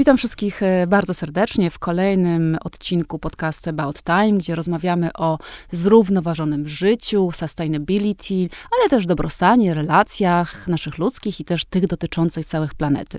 Witam wszystkich e, bardzo serdecznie w kolejnym odcinku podcastu About Time, gdzie rozmawiamy o zrównoważonym życiu, sustainability, ale też dobrostanie, relacjach naszych ludzkich i też tych dotyczących całych planety.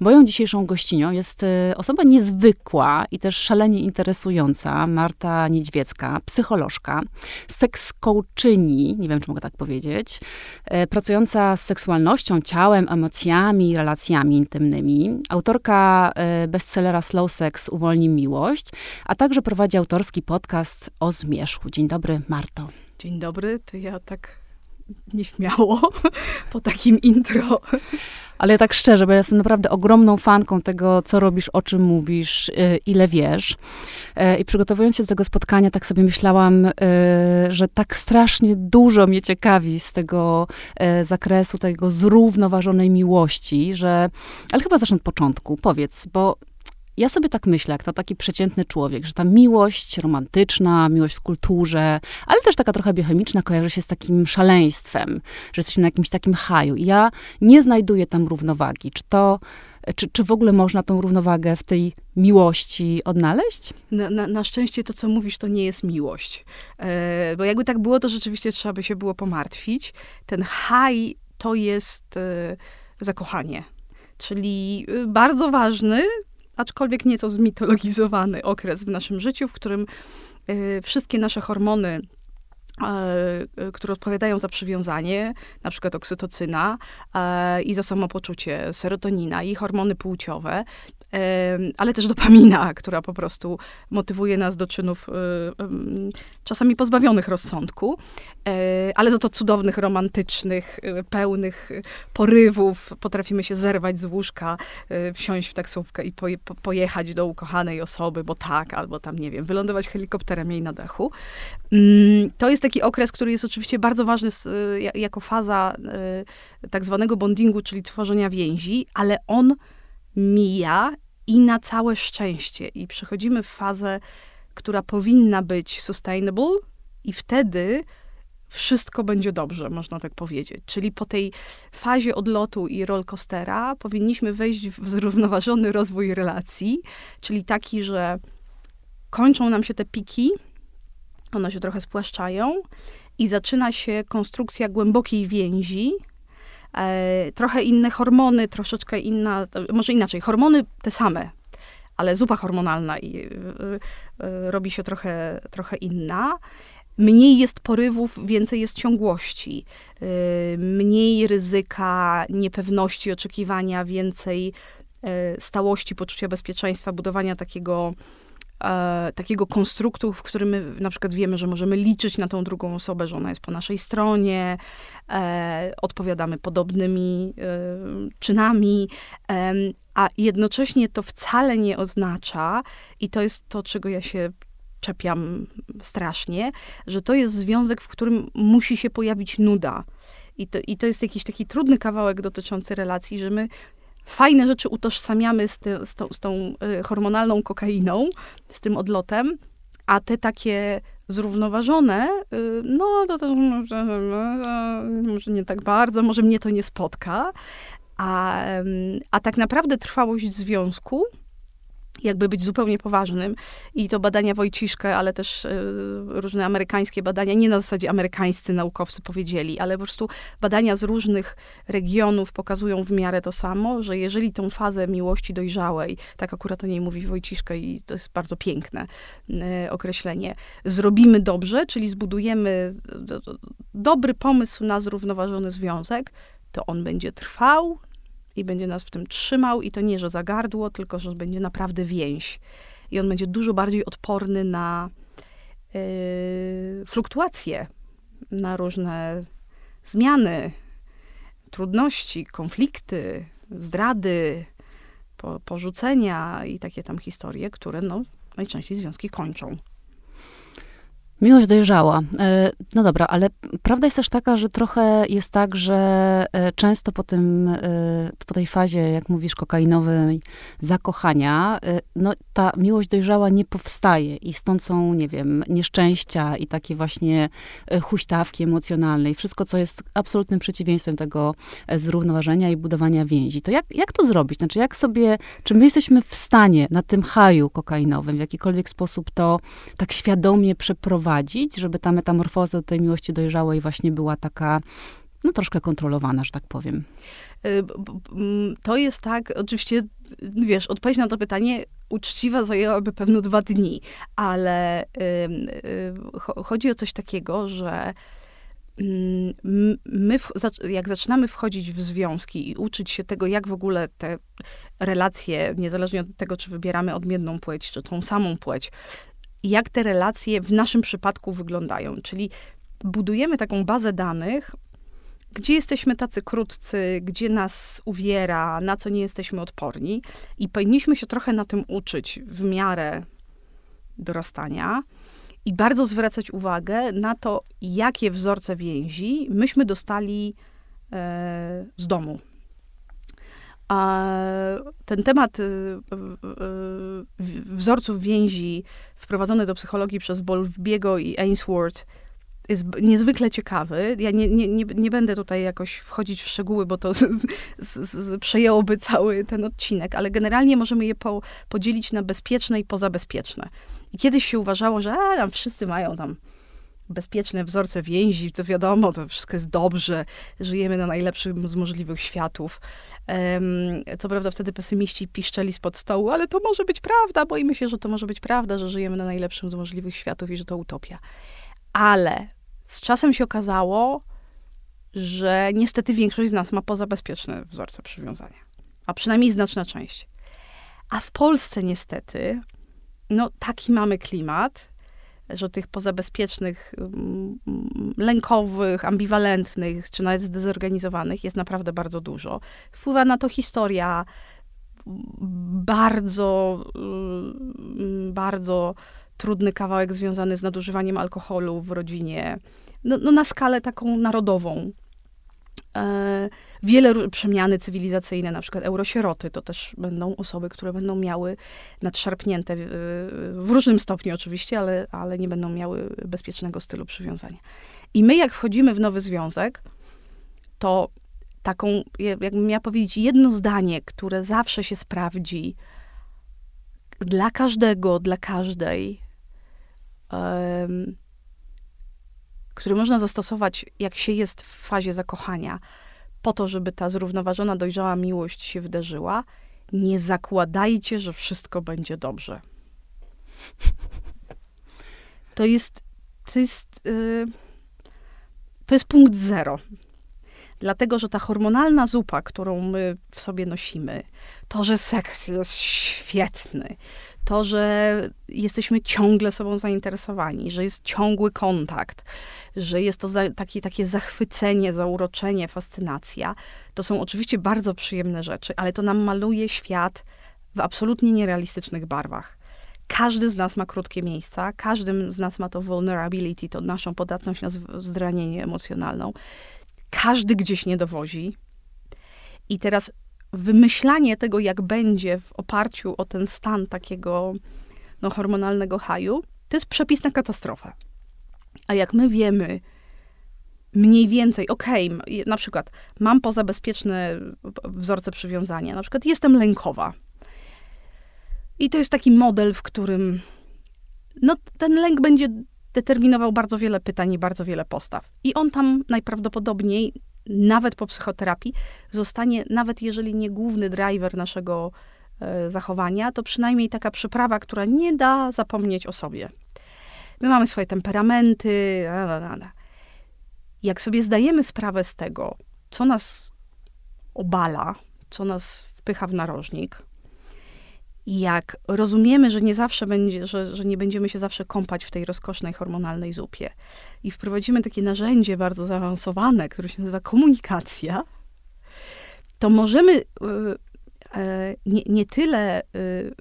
Moją dzisiejszą gościnią jest e, osoba niezwykła i też szalenie interesująca, Marta Niedźwiecka, psycholożka, seks coachini, nie wiem, czy mogę tak powiedzieć, e, pracująca z seksualnością, ciałem, emocjami, relacjami intymnymi, autorka bestsellera Slow Sex Uwolni Miłość, a także prowadzi autorski podcast o zmierzchu. Dzień dobry, Marto. Dzień dobry, to ja tak nieśmiało po takim intro. Ale tak szczerze, bo ja jestem naprawdę ogromną fanką tego, co robisz, o czym mówisz, y, ile wiesz. E, I przygotowując się do tego spotkania, tak sobie myślałam, y, że tak strasznie dużo mnie ciekawi z tego e, zakresu, tego zrównoważonej miłości, że. Ale chyba zacznę od początku. Powiedz, bo ja sobie tak myślę, jak to taki przeciętny człowiek, że ta miłość romantyczna, miłość w kulturze, ale też taka trochę biochemiczna kojarzy się z takim szaleństwem, że jesteśmy na jakimś takim haju. I ja nie znajduję tam równowagi. Czy to, czy, czy w ogóle można tą równowagę w tej miłości odnaleźć? Na, na, na szczęście to, co mówisz, to nie jest miłość. E, bo jakby tak było, to rzeczywiście trzeba by się było pomartwić. Ten haj to jest e, zakochanie. Czyli y, bardzo ważny, aczkolwiek nieco zmitologizowany okres w naszym życiu, w którym y, wszystkie nasze hormony y, które odpowiadają za przywiązanie, na przykład oksytocyna y, i za samopoczucie, serotonina i hormony płciowe, ale też dopamina, która po prostu motywuje nas do czynów czasami pozbawionych rozsądku, e, ale za to cudownych, romantycznych, e, pełnych porywów. Potrafimy się zerwać z łóżka, e, wsiąść w taksówkę i poje, pojechać do ukochanej osoby, bo tak, albo tam, nie wiem, wylądować helikopterem jej na dachu. Mm, to jest taki okres, który jest oczywiście bardzo ważny jako faza tak zwanego bondingu, czyli tworzenia więzi, ale on mija i na całe szczęście. I przechodzimy w fazę która powinna być sustainable i wtedy wszystko będzie dobrze, można tak powiedzieć. Czyli po tej fazie odlotu i rollercoastera powinniśmy wejść w zrównoważony rozwój relacji, czyli taki, że kończą nam się te piki, one się trochę spłaszczają i zaczyna się konstrukcja głębokiej więzi, trochę inne hormony, troszeczkę inna, może inaczej, hormony te same, ale zupa hormonalna i, y, y, robi się trochę, trochę inna. Mniej jest porywów, więcej jest ciągłości, mniej ryzyka, niepewności, oczekiwania, więcej stałości, poczucia bezpieczeństwa, budowania takiego e, takiego konstruktu, w którym my na przykład wiemy, że możemy liczyć na tą drugą osobę, że ona jest po naszej stronie, e, odpowiadamy podobnymi e, czynami, a jednocześnie to wcale nie oznacza, i to jest to, czego ja się czepiam strasznie, że to jest związek, w którym musi się pojawić nuda. I to, I to jest jakiś taki trudny kawałek dotyczący relacji, że my fajne rzeczy utożsamiamy z, ty, z, tą, z tą y, hormonalną kokainą, z tym odlotem, a te takie zrównoważone, y, no to, to może, może nie tak bardzo, może mnie to nie spotka, a, a tak naprawdę trwałość związku jakby być zupełnie poważnym. I to badania Wojciszka, ale też y, różne amerykańskie badania, nie na zasadzie amerykańscy naukowcy powiedzieli, ale po prostu badania z różnych regionów pokazują w miarę to samo, że jeżeli tą fazę miłości dojrzałej, tak akurat o niej mówi Wojciszka i to jest bardzo piękne y, określenie, zrobimy dobrze, czyli zbudujemy do, do, dobry pomysł na zrównoważony związek, to on będzie trwał, i będzie nas w tym trzymał i to nie, że za gardło, tylko że będzie naprawdę więź. I on będzie dużo bardziej odporny na yy, fluktuacje, na różne zmiany, trudności, konflikty, zdrady, po, porzucenia i takie tam historie, które no, najczęściej związki kończą. Miłość dojrzała. E, no dobra, ale prawda jest też taka, że trochę jest tak, że e, często po, tym, e, po tej fazie, jak mówisz, kokainowej zakochania, no ta miłość dojrzała nie powstaje i stąd są, nie wiem, nieszczęścia i takie właśnie huśtawki emocjonalne i wszystko, co jest absolutnym przeciwieństwem tego zrównoważenia i budowania więzi. To jak, jak to zrobić? Znaczy, jak sobie, czy my jesteśmy w stanie na tym haju kokainowym w jakikolwiek sposób to tak świadomie przeprowadzić, żeby ta metamorfoza do tej miłości dojrzałej właśnie była taka, no troszkę kontrolowana, że tak powiem. Y, to jest tak, oczywiście, wiesz, odpowiedź na to pytanie uczciwa zajęłaby pewno dwa dni, ale chodzi o coś takiego, że my, jak zaczynamy wchodzić w związki i uczyć się tego, jak w ogóle te relacje, niezależnie od tego, czy wybieramy odmienną płeć, czy tą samą płeć, jak te relacje w naszym przypadku wyglądają. Czyli budujemy taką bazę danych, gdzie jesteśmy tacy krótcy, gdzie nas uwiera, na co nie jesteśmy odporni, i powinniśmy się trochę na tym uczyć w miarę dorastania i bardzo zwracać uwagę na to, jakie wzorce więzi myśmy dostali e, z domu. A ten temat y, y, y, wzorców więzi wprowadzony do psychologii przez Bowlbiego i Ainsworth jest niezwykle ciekawy. Ja nie, nie, nie, nie będę tutaj jakoś wchodzić w szczegóły, bo to z, z, z, przejęłoby cały ten odcinek, ale generalnie możemy je po, podzielić na bezpieczne i pozabezpieczne. I kiedyś się uważało, że a, tam wszyscy mają tam bezpieczne wzorce więzi, to wiadomo, to wszystko jest dobrze, żyjemy na najlepszym z możliwych światów. Co prawda wtedy pesymiści piszczeli spod stołu, ale to może być prawda, boimy się, że to może być prawda, że żyjemy na najlepszym z możliwych światów i że to utopia. Ale z czasem się okazało, że niestety większość z nas ma pozabezpieczne wzorce przywiązania, a przynajmniej znaczna część. A w Polsce niestety, no taki mamy klimat, że tych pozabezpiecznych, mm, lękowych, ambiwalentnych, czy nawet zdezorganizowanych jest naprawdę bardzo dużo. Wpływa na to historia bardzo, mm, bardzo trudny kawałek związany z nadużywaniem alkoholu w rodzinie, no, no na skalę taką narodową. E, wiele przemiany cywilizacyjne, na przykład eurosieroty, to też będą osoby, które będą miały nadszarpnięte w różnym stopniu oczywiście, ale, ale nie będą miały bezpiecznego stylu przywiązania. I my, jak wchodzimy w nowy związek, to taką, jakbym miała powiedzieć, jedno zdanie, które zawsze się sprawdzi dla każdego, dla każdej, um, który można zastosować, jak się jest w fazie zakochania, po to, żeby ta zrównoważona, dojrzała miłość się wydarzyła, nie zakładajcie, że wszystko będzie dobrze. To jest, to jest, yy, to jest punkt zero. Dlatego, że ta hormonalna zupa, którą my w sobie nosimy, to, że seks jest świetny, to, że jesteśmy ciągle sobą zainteresowani, że jest ciągły kontakt, że jest to za, taki, takie zachwycenie, zauroczenie, fascynacja, to są oczywiście bardzo przyjemne rzeczy, ale to nam maluje świat w absolutnie nierealistycznych barwach. Każdy z nas ma krótkie miejsca, każdy z nas ma to vulnerability, to naszą podatność na zranienie emocjonalną. Każdy gdzieś nie dowozi. I teraz wymyślanie tego, jak będzie w oparciu o ten stan takiego no, hormonalnego haju, to jest przepis na katastrofę. A jak my wiemy mniej więcej, okej, okay, na przykład mam pozabezpieczne wzorce przywiązania, na przykład jestem lękowa. I to jest taki model, w którym no, ten lęk będzie determinował bardzo wiele pytań i bardzo wiele postaw. I on tam najprawdopodobniej nawet po psychoterapii, zostanie, nawet jeżeli nie główny driver naszego e, zachowania, to przynajmniej taka przyprawa, która nie da zapomnieć o sobie. My mamy swoje temperamenty. Jak sobie zdajemy sprawę z tego, co nas obala, co nas wpycha w narożnik, jak rozumiemy, że nie zawsze będzie, że, że nie będziemy się zawsze kąpać w tej rozkosznej hormonalnej zupie. I wprowadzimy takie narzędzie bardzo zaawansowane, które się nazywa komunikacja, to możemy y, e, nie, nie tyle y,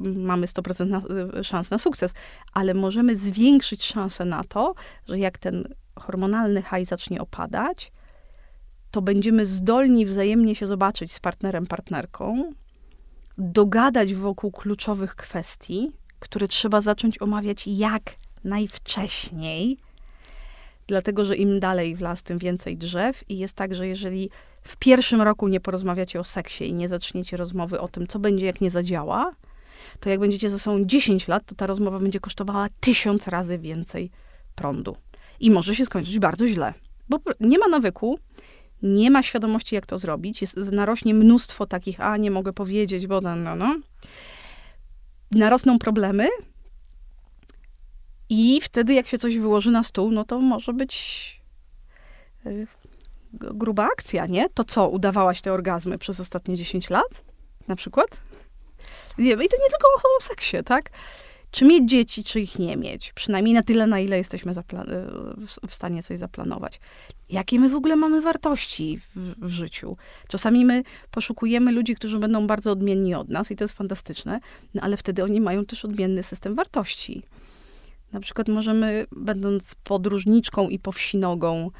mamy 100% na, y, szans na sukces, ale możemy zwiększyć szansę na to, że jak ten hormonalny haj zacznie opadać, to będziemy zdolni wzajemnie się zobaczyć z partnerem, partnerką, dogadać wokół kluczowych kwestii, które trzeba zacząć omawiać jak najwcześniej, dlatego że im dalej w las, tym więcej drzew. I jest tak, że jeżeli w pierwszym roku nie porozmawiacie o seksie i nie zaczniecie rozmowy o tym, co będzie, jak nie zadziała, to jak będziecie ze sobą 10 lat, to ta rozmowa będzie kosztowała tysiąc razy więcej prądu. I może się skończyć bardzo źle, bo nie ma nawyku, nie ma świadomości, jak to zrobić. Jest, narośnie mnóstwo takich, a nie mogę powiedzieć, bo no, no, no. Narosną problemy, i wtedy, jak się coś wyłoży na stół, no to może być y, gruba akcja, nie? To co, udawałaś te orgazmy przez ostatnie 10 lat? Na przykład? Nie, I to nie tylko o, seksie, tak? Czy mieć dzieci, czy ich nie mieć? Przynajmniej na tyle, na ile jesteśmy w stanie coś zaplanować. Jakie my w ogóle mamy wartości w, w, życiu? Czasami my poszukujemy ludzi, którzy będą bardzo odmienni od nas i to jest fantastyczne, no ale wtedy oni mają też odmienny system wartości. Na przykład możemy, będąc podróżniczką i powsinogą,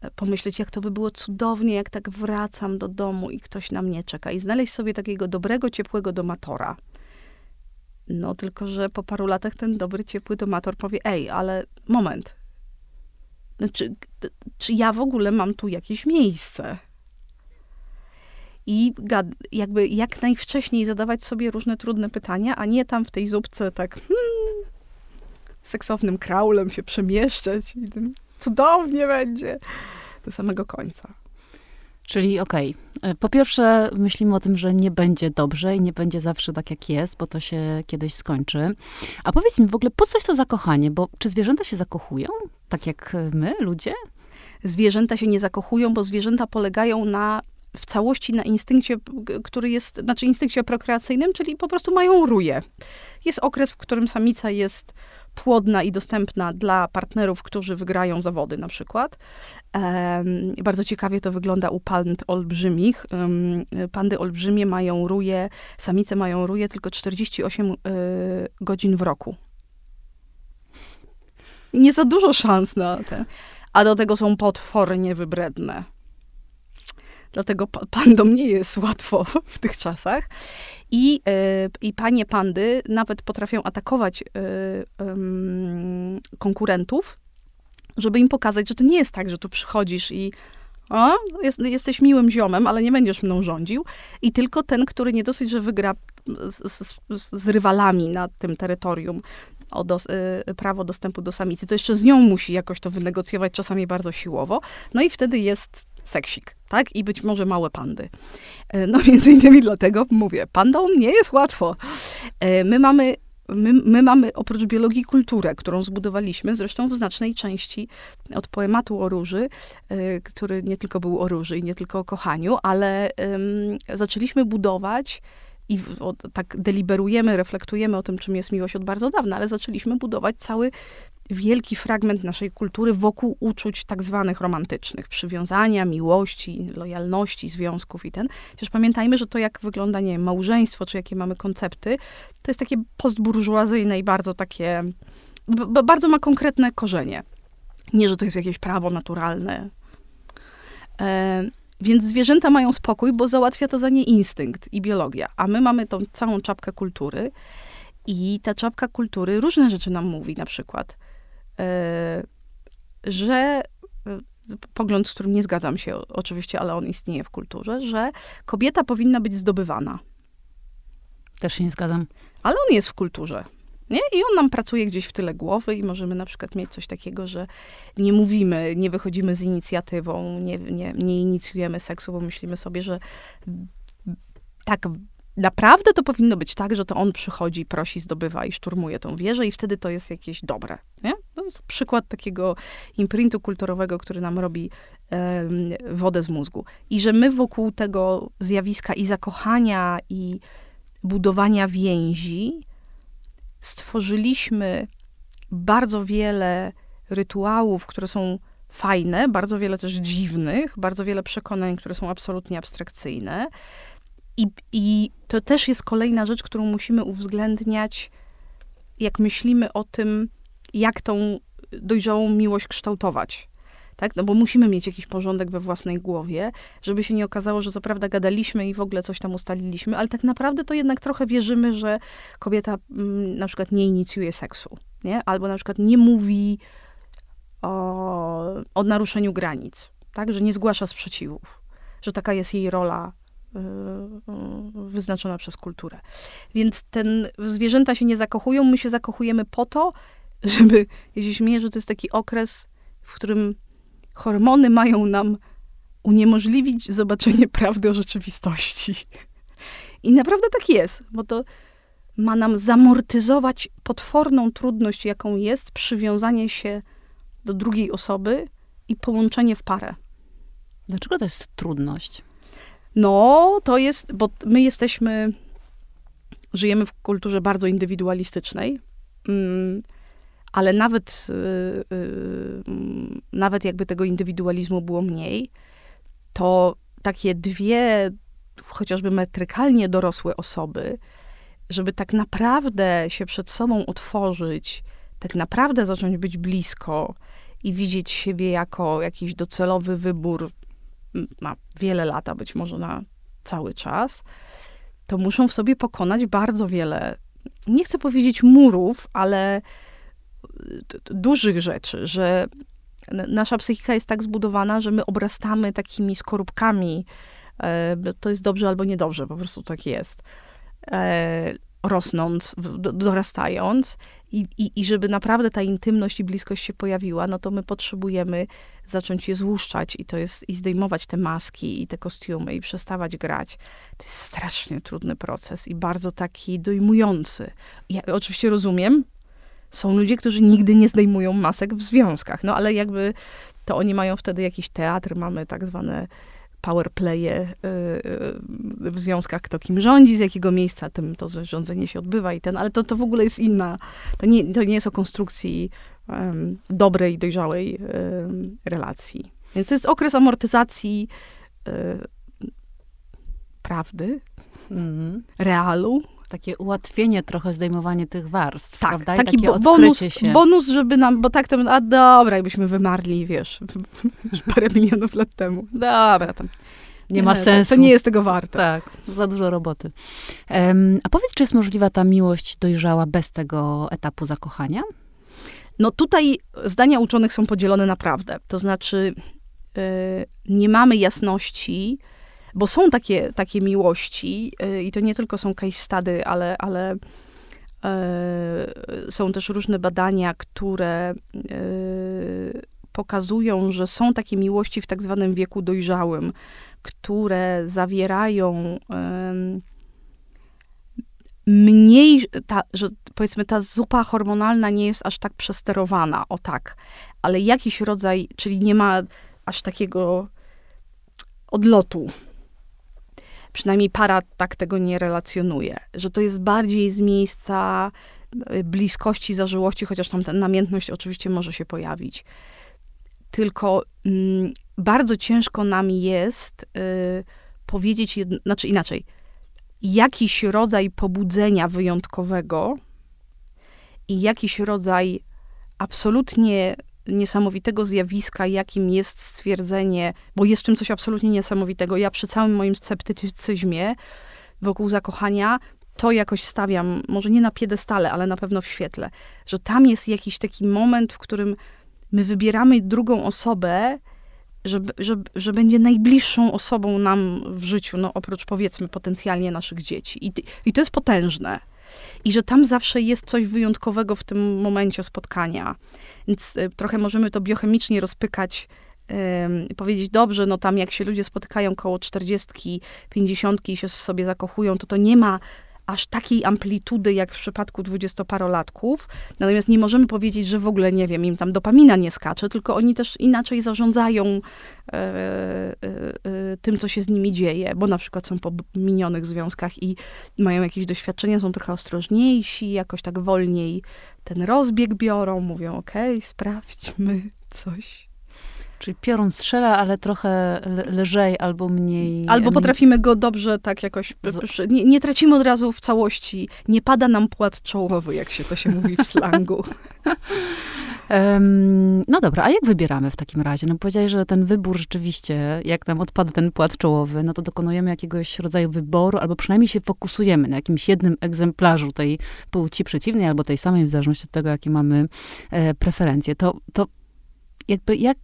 e, pomyśleć, jak to by było cudownie, jak tak wracam do domu i ktoś na mnie czeka. I znaleźć sobie takiego dobrego, ciepłego domatora. No, tylko że po paru latach ten dobry, ciepły domator powie, ej, ale moment. Znaczy, czy ja w ogóle mam tu jakieś miejsce? I jakby jak najwcześniej zadawać sobie różne trudne pytania, a nie tam w tej zupce tak, hmm, seksownym kraulem się przemieszczać i cudownie będzie do samego końca. Czyli okej, okay. po pierwsze myślimy o tym, że nie będzie dobrze i nie będzie zawsze tak, jak jest, bo to się kiedyś skończy. A powiedz mi w ogóle, po coś to zakochanie? Bo czy zwierzęta się zakochują, tak jak my, ludzie? Zwierzęta się nie zakochują, bo zwierzęta polegają na w całości na instynkcie, który jest, znaczy instynkcie prokreacyjnym, czyli po prostu mają ruje. Jest okres, w którym samica jest płodna i dostępna dla partnerów, którzy wygrają zawody na przykład. Um, bardzo ciekawie to wygląda u pand olbrzymich. Um, pandy olbrzymie mają ruje, samice mają ruje tylko 48 y, godzin w roku. Nie za dużo szans na te. A do tego są potwornie wybredne. Dlatego pandom nie jest łatwo w tych czasach. I, e, I panie pandy nawet potrafią atakować e, konkurentów, żeby im pokazać, że to nie jest tak, że tu przychodzisz i o, jest, jesteś miłym ziomem, ale nie będziesz mną rządził. I tylko ten, który nie dosyć, że wygra z, z, z rywalami na tym terytorium o dos, y, prawo dostępu do samicy, to jeszcze z nią musi jakoś to wynegocjować, czasami bardzo siłowo. No i wtedy jest seksik, tak? I być może małe pandy. E, no między innymi dlatego mówię, pandom nie jest łatwo. E, my mamy My, my, mamy oprócz biologii kulturę, którą zbudowaliśmy, zresztą w znacznej części od poematu o róży, y, który nie tylko był o róży i nie tylko o kochaniu, ale zaczęliśmy budować i w, o, tak deliberujemy, reflektujemy o tym, czym jest miłość od bardzo dawna, ale zaczęliśmy budować cały wielki fragment naszej kultury wokół uczuć tak zwanych romantycznych, przywiązania, miłości, lojalności, związków i ten. Chociaż pamiętajmy, że to jak wygląda, nie wiem, małżeństwo, czy jakie mamy koncepty, to jest takie postburżuazyjne i bardzo takie, bardzo ma konkretne korzenie. Nie, że to jest jakieś prawo naturalne. E, więc zwierzęta mają spokój, bo załatwia to za nie instynkt i biologia. A my mamy tą całą czapkę kultury. I ta czapka kultury różne rzeczy nam mówi, na przykład E, że e, pogląd, z którym nie zgadzam się oczywiście, ale on istnieje w kulturze, że kobieta powinna być zdobywana. Też się nie zgadzam. Ale on jest w kulturze. Nie? I on nam pracuje gdzieś w tyle głowy i możemy na przykład mieć coś takiego, że nie mówimy, nie wychodzimy z inicjatywą, nie, nie, nie inicjujemy seksu, bo myślimy sobie, że tak naprawdę to powinno być tak, że to on przychodzi, prosi, zdobywa i szturmuje tą wieżę i wtedy to jest jakieś dobre. Nie? To jest przykład takiego imprintu kulturowego, który nam robi wodę z mózgu. I że my wokół tego zjawiska i zakochania, i budowania więzi stworzyliśmy bardzo wiele rytuałów, które są fajne, bardzo wiele też dziwnych, bardzo wiele przekonań, które są absolutnie abstrakcyjne I, I to też jest kolejna rzecz, którą musimy uwzględniać, jak myślimy o tym, jak tą dojrzałą miłość kształtować. Tak? No bo musimy mieć jakiś porządek we własnej głowie, żeby się nie okazało, że co prawda gadaliśmy i w ogóle coś tam ustaliliśmy, ale tak naprawdę to jednak trochę wierzymy, że kobieta mm, na przykład nie inicjuje seksu, nie? Albo na przykład nie mówi o, o naruszeniu granic, tak? Że nie zgłasza sprzeciwów, że taka jest jej rola y, y, wyznaczona przez kulturę. Więc ten, zwierzęta się nie zakochują, my się zakochujemy po to, żeby, jeśli śmieję, że to jest taki okres, w którym hormony mają nam uniemożliwić zobaczenie prawdy o rzeczywistości. I naprawdę tak jest, bo to ma nam zamortyzować potworną trudność, jaką jest przywiązanie się do drugiej osoby i połączenie w parę. Dlaczego to jest trudność? No, to jest, bo my jesteśmy, żyjemy w kulturze bardzo indywidualistycznej. Mm, ale nawet, y, y, nawet jakby tego indywidualizmu było mniej, to takie dwie, chociażby metrykalnie dorosłe osoby, żeby tak naprawdę się przed sobą otworzyć, tak naprawdę zacząć być blisko i widzieć siebie jako jakiś docelowy wybór na wiele lat, a być może na cały czas, to muszą w sobie pokonać bardzo wiele, nie chcę powiedzieć murów, ale dużych rzeczy, że nasza psychika jest tak zbudowana, że my obrastamy takimi skorupkami. E, to jest dobrze albo niedobrze, po prostu tak jest. E, rosnąc, dorastając i, i, i żeby naprawdę ta intymność i bliskość się pojawiła, no to my potrzebujemy zacząć je złuszczać i to jest, i zdejmować te maski i te kostiumy i przestawać grać. To jest strasznie trudny proces i bardzo taki dojmujący. Ja oczywiście rozumiem, są ludzie, którzy nigdy nie zdejmują masek w związkach, no ale jakby to oni mają wtedy jakiś teatr, mamy tak zwane powerplaye y, y, w związkach, kto kim rządzi, z jakiego miejsca tym to rządzenie się odbywa i ten, ale to, to w ogóle jest inna, to nie, to nie jest o konstrukcji um, dobrej, dojrzałej um, relacji. Więc to jest okres amortyzacji um, prawdy, mm. realu, takie ułatwienie trochę zdejmowanie tych warstw, tak, prawda? taki bo, bonus, się. bonus, żeby nam, bo tak to, a dobra, jakbyśmy wymarli, wiesz, parę milionów lat temu. Dobra, tam. Nie, nie ma sensu. To, to, nie jest tego warte. Tak, za dużo roboty. Um, a powiedz, czy jest możliwa ta miłość dojrzała bez tego etapu zakochania? No tutaj zdania uczonych są podzielone naprawdę. To znaczy, yy, nie mamy jasności, bo są takie, takie miłości yy, i to nie tylko są case study, ale, ale yy, są też różne badania, które yy, pokazują, że są takie miłości w tak zwanym wieku dojrzałym, które zawierają mniej, ta, że powiedzmy ta zupa hormonalna nie jest aż tak przesterowana, o tak, ale jakiś rodzaj, czyli nie ma aż takiego odlotu przynajmniej para tak tego nie relacjonuje, że to jest bardziej z miejsca y, bliskości, zażyłości, chociaż tam ta namiętność oczywiście może się pojawić. Tylko mm, bardzo ciężko nam jest y, powiedzieć, znaczy inaczej, jakiś rodzaj pobudzenia wyjątkowego i jakiś rodzaj absolutnie niesamowitego zjawiska, jakim jest stwierdzenie, bo jest w tym coś absolutnie niesamowitego. Ja przy całym moim sceptycyzmie wokół zakochania to jakoś stawiam, może nie na piedestale, ale na pewno w świetle, że tam jest jakiś taki moment, w którym my wybieramy drugą osobę, że, że, że będzie najbliższą osobą nam w życiu, no oprócz powiedzmy potencjalnie naszych dzieci. I, I to jest potężne i że tam zawsze jest coś wyjątkowego w tym momencie spotkania. Więc y, trochę możemy to biochemicznie rozpykać i powiedzieć, dobrze, no tam jak się ludzie spotykają koło 40, 50 i się w sobie zakochują, to to nie ma aż takiej amplitudy jak w przypadku dwudziestoparolatków. Natomiast nie możemy powiedzieć, że w ogóle, nie wiem, im tam dopamina nie skacze, tylko oni też inaczej zarządzają e, e, e, tym, co się z nimi dzieje, bo na przykład są po minionych związkach i mają jakieś doświadczenia, są trochę ostrożniejsi, jakoś tak wolniej ten rozbieg biorą, mówią, okej, okay, sprawdźmy coś. Czyli piorun strzela, ale trochę lżej albo mniej. Albo potrafimy go dobrze tak jakoś. Nie, nie, tracimy od razu w całości. Nie pada nam płat czołowy, jak się to się mówi w slangu. Um, no dobra, a jak wybieramy w takim razie? No powiedziałeś, że ten wybór rzeczywiście, jak nam odpada ten płat czołowy, no to dokonujemy jakiegoś rodzaju wyboru, albo przynajmniej się fokusujemy na jakimś jednym egzemplarzu tej płci przeciwnej, albo tej samej, w zależności od tego, jakie mamy e, preferencje. To, to jakby jak,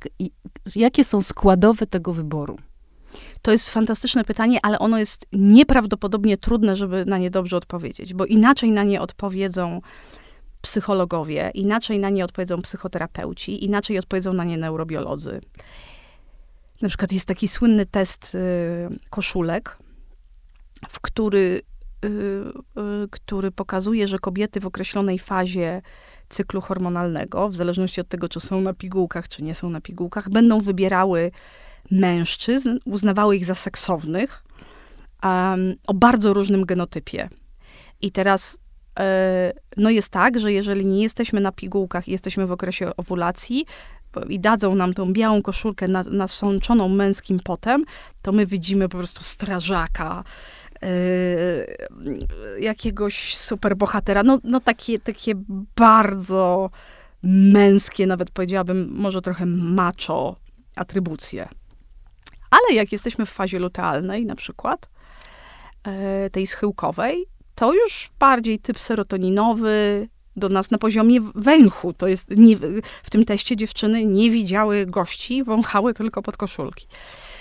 jakie są składowe tego wyboru? To jest fantastyczne pytanie, ale ono jest nieprawdopodobnie trudne, żeby na nie dobrze odpowiedzieć, bo inaczej na nie odpowiedzą psychologowie, inaczej na nie odpowiedzą psychoterapeuci, inaczej odpowiedzą na nie neurobiolodzy. Na przykład jest taki słynny test y, koszulek, w który, y, y, który pokazuje, że kobiety w określonej fazie cyklu hormonalnego, w zależności od tego, czy są na pigułkach, czy nie są na pigułkach, będą wybierały mężczyzn, uznawały ich za seksownych, um, o bardzo różnym genotypie. I teraz e, no jest tak, że jeżeli nie jesteśmy na pigułkach jesteśmy w okresie owulacji i dadzą nam tą białą koszulkę nasączoną męskim potem, to my widzimy po prostu strażaka, jakiegoś superbohatera. No, no takie, takie bardzo męskie, nawet powiedziałabym, może trochę macho atrybucje. Ale jak jesteśmy w fazie lutealnej, na przykład, yy, tej schyłkowej, to już bardziej typ serotoninowy, do nas na poziomie węchu. To jest nie, w tym teście dziewczyny nie widziały gości, wąchały tylko pod koszulki.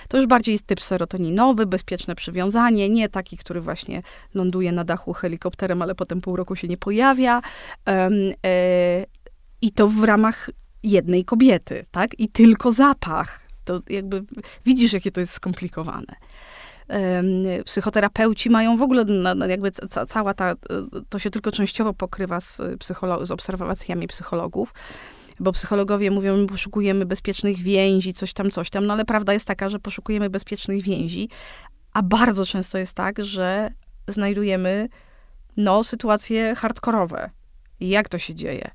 To już bardziej jest typ serotoninowy, bezpieczne przywiązanie, nie taki, który właśnie ląduje na dachu helikopterem, ale potem pół roku się nie pojawia. Um, e, I to w ramach jednej kobiety, tak? I tylko zapach. To jakby widzisz, jakie to jest skomplikowane psychoterapeuci mają w ogóle, jakby ca, cała ta, to się tylko częściowo pokrywa z, psycholo- z obserwacjami psychologów, bo psychologowie mówią, my poszukujemy bezpiecznych więzi, coś tam, coś tam, no ale prawda jest taka, że poszukujemy bezpiecznych więzi, a bardzo często jest tak, że znajdujemy, no, sytuacje hardkorowe. Jak to się dzieje?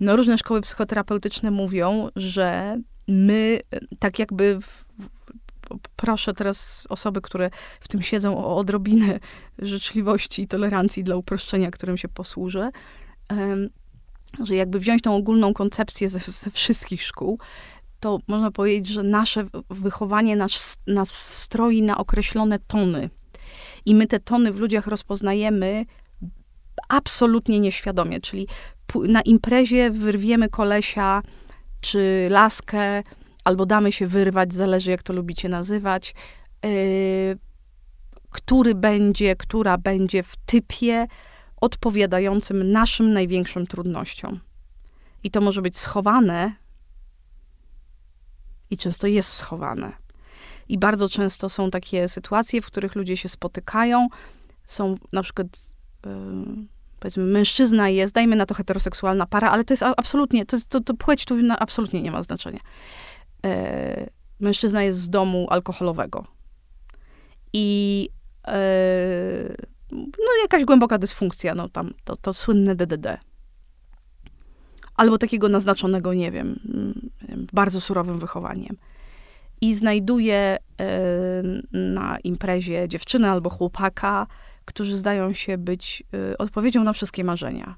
No, różne szkoły psychoterapeutyczne mówią, że my tak jakby w, proszę teraz osoby, które w tym siedzą o odrobinę życzliwości i tolerancji dla uproszczenia, którym się posłużę, że jakby wziąć tą ogólną koncepcję ze, ze wszystkich szkół, to można powiedzieć, że nasze wychowanie nas, nas stroi na określone tony. I my te tony w ludziach rozpoznajemy absolutnie nieświadomie. Czyli na imprezie wyrwiemy kolesia czy laskę, albo damy się wyrwać, zależy jak to lubicie nazywać, yy, który będzie, która będzie w typie odpowiadającym naszym największym trudnościom. I to może być schowane, i często jest schowane. I bardzo często są takie sytuacje, w których ludzie się spotykają, są na przykład. Yy, powiedzmy, mężczyzna jest, dajmy na to heteroseksualna para, ale to jest absolutnie, to, jest, to, to płeć tu absolutnie nie ma znaczenia e, mężczyzna jest z domu alkoholowego. I e, no jakaś głęboka dysfunkcja, no tam to, to słynne DDD. Albo takiego naznaczonego, nie wiem, mm, bardzo surowym wychowaniem. I znajduje na imprezie dziewczynę albo chłopaka, którzy zdają się być e, odpowiedzią na wszystkie marzenia.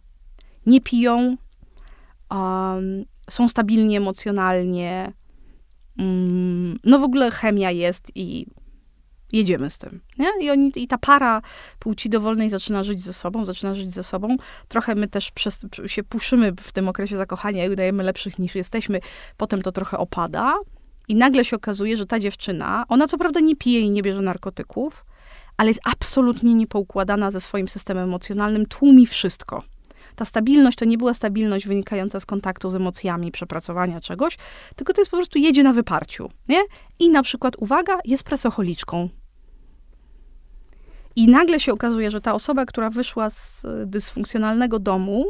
Nie piją, um, są stabilni emocjonalnie, Mm, no w ogóle chemia jest i jedziemy z tym. Nie? I, oni, I ta para płci dowolnej zaczyna żyć ze sobą, zaczyna żyć ze sobą. Trochę my też przez, się puszymy w tym okresie zakochania i udajemy lepszych niż jesteśmy. Potem to trochę opada i nagle się okazuje, że ta dziewczyna, ona co prawda nie pije i nie bierze narkotyków, ale jest absolutnie niepoukładana ze swoim systemem emocjonalnym, tłumi wszystko ta stabilność to nie była stabilność wynikająca z kontaktu z emocjami, przepracowania czegoś, tylko to jest po prostu jedzie na wyparciu, nie? I na przykład, uwaga, jest pracocholiczką. I nagle się okazuje, że ta osoba, która wyszła z dysfunkcjonalnego domu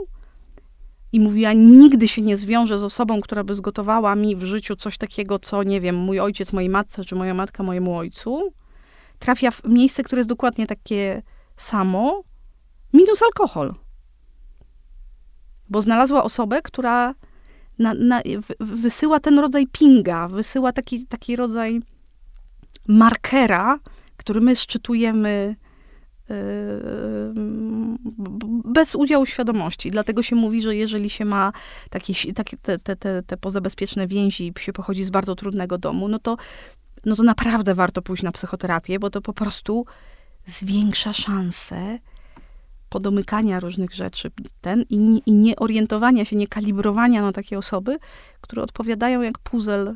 i mówiła, nigdy się nie zwiąże z osobą, która by zgotowała mi w życiu coś takiego, co, nie wiem, mój ojciec mojej matce, czy moja matka mojemu ojcu, trafia w miejsce, które jest dokładnie takie samo, minus alkohol. Bo znalazła osobę, która na, na, wysyła ten rodzaj pinga, wysyła taki, taki rodzaj markera, który my szczytujemy bez udziału świadomości. Dlatego się mówi, że jeżeli się ma takie, takie te, te, te, te pozabezpieczne więzi, się pochodzi z bardzo trudnego domu, no to, no to naprawdę warto pójść na psychoterapię, bo to po prostu zwiększa szanse podomykania różnych rzeczy ten i, i nie orientowania się, nie kalibrowania na takie osoby, które odpowiadają jak puzzle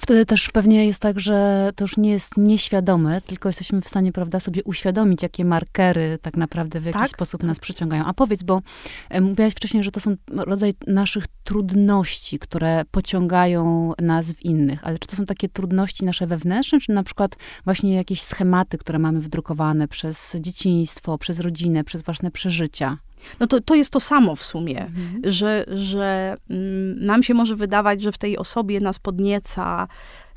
Wtedy też pewnie jest tak, że to już nie jest nieświadome, tylko jesteśmy w stanie, prawda, sobie uświadomić, jakie markery tak naprawdę w jakiś tak? sposób nas przyciągają. A powiedz, bo e, mówiłaś wcześniej, że to są rodzaj naszych trudności, które pociągają nas w innych. Ale czy to są takie trudności nasze wewnętrzne, czy na przykład właśnie jakieś schematy, które mamy wdrukowane przez dzieciństwo, przez rodzinę, przez własne przeżycia? No to, to jest to samo w sumie, mhm. że, że mm, nam się może wydawać, że w tej osobie nas podnieca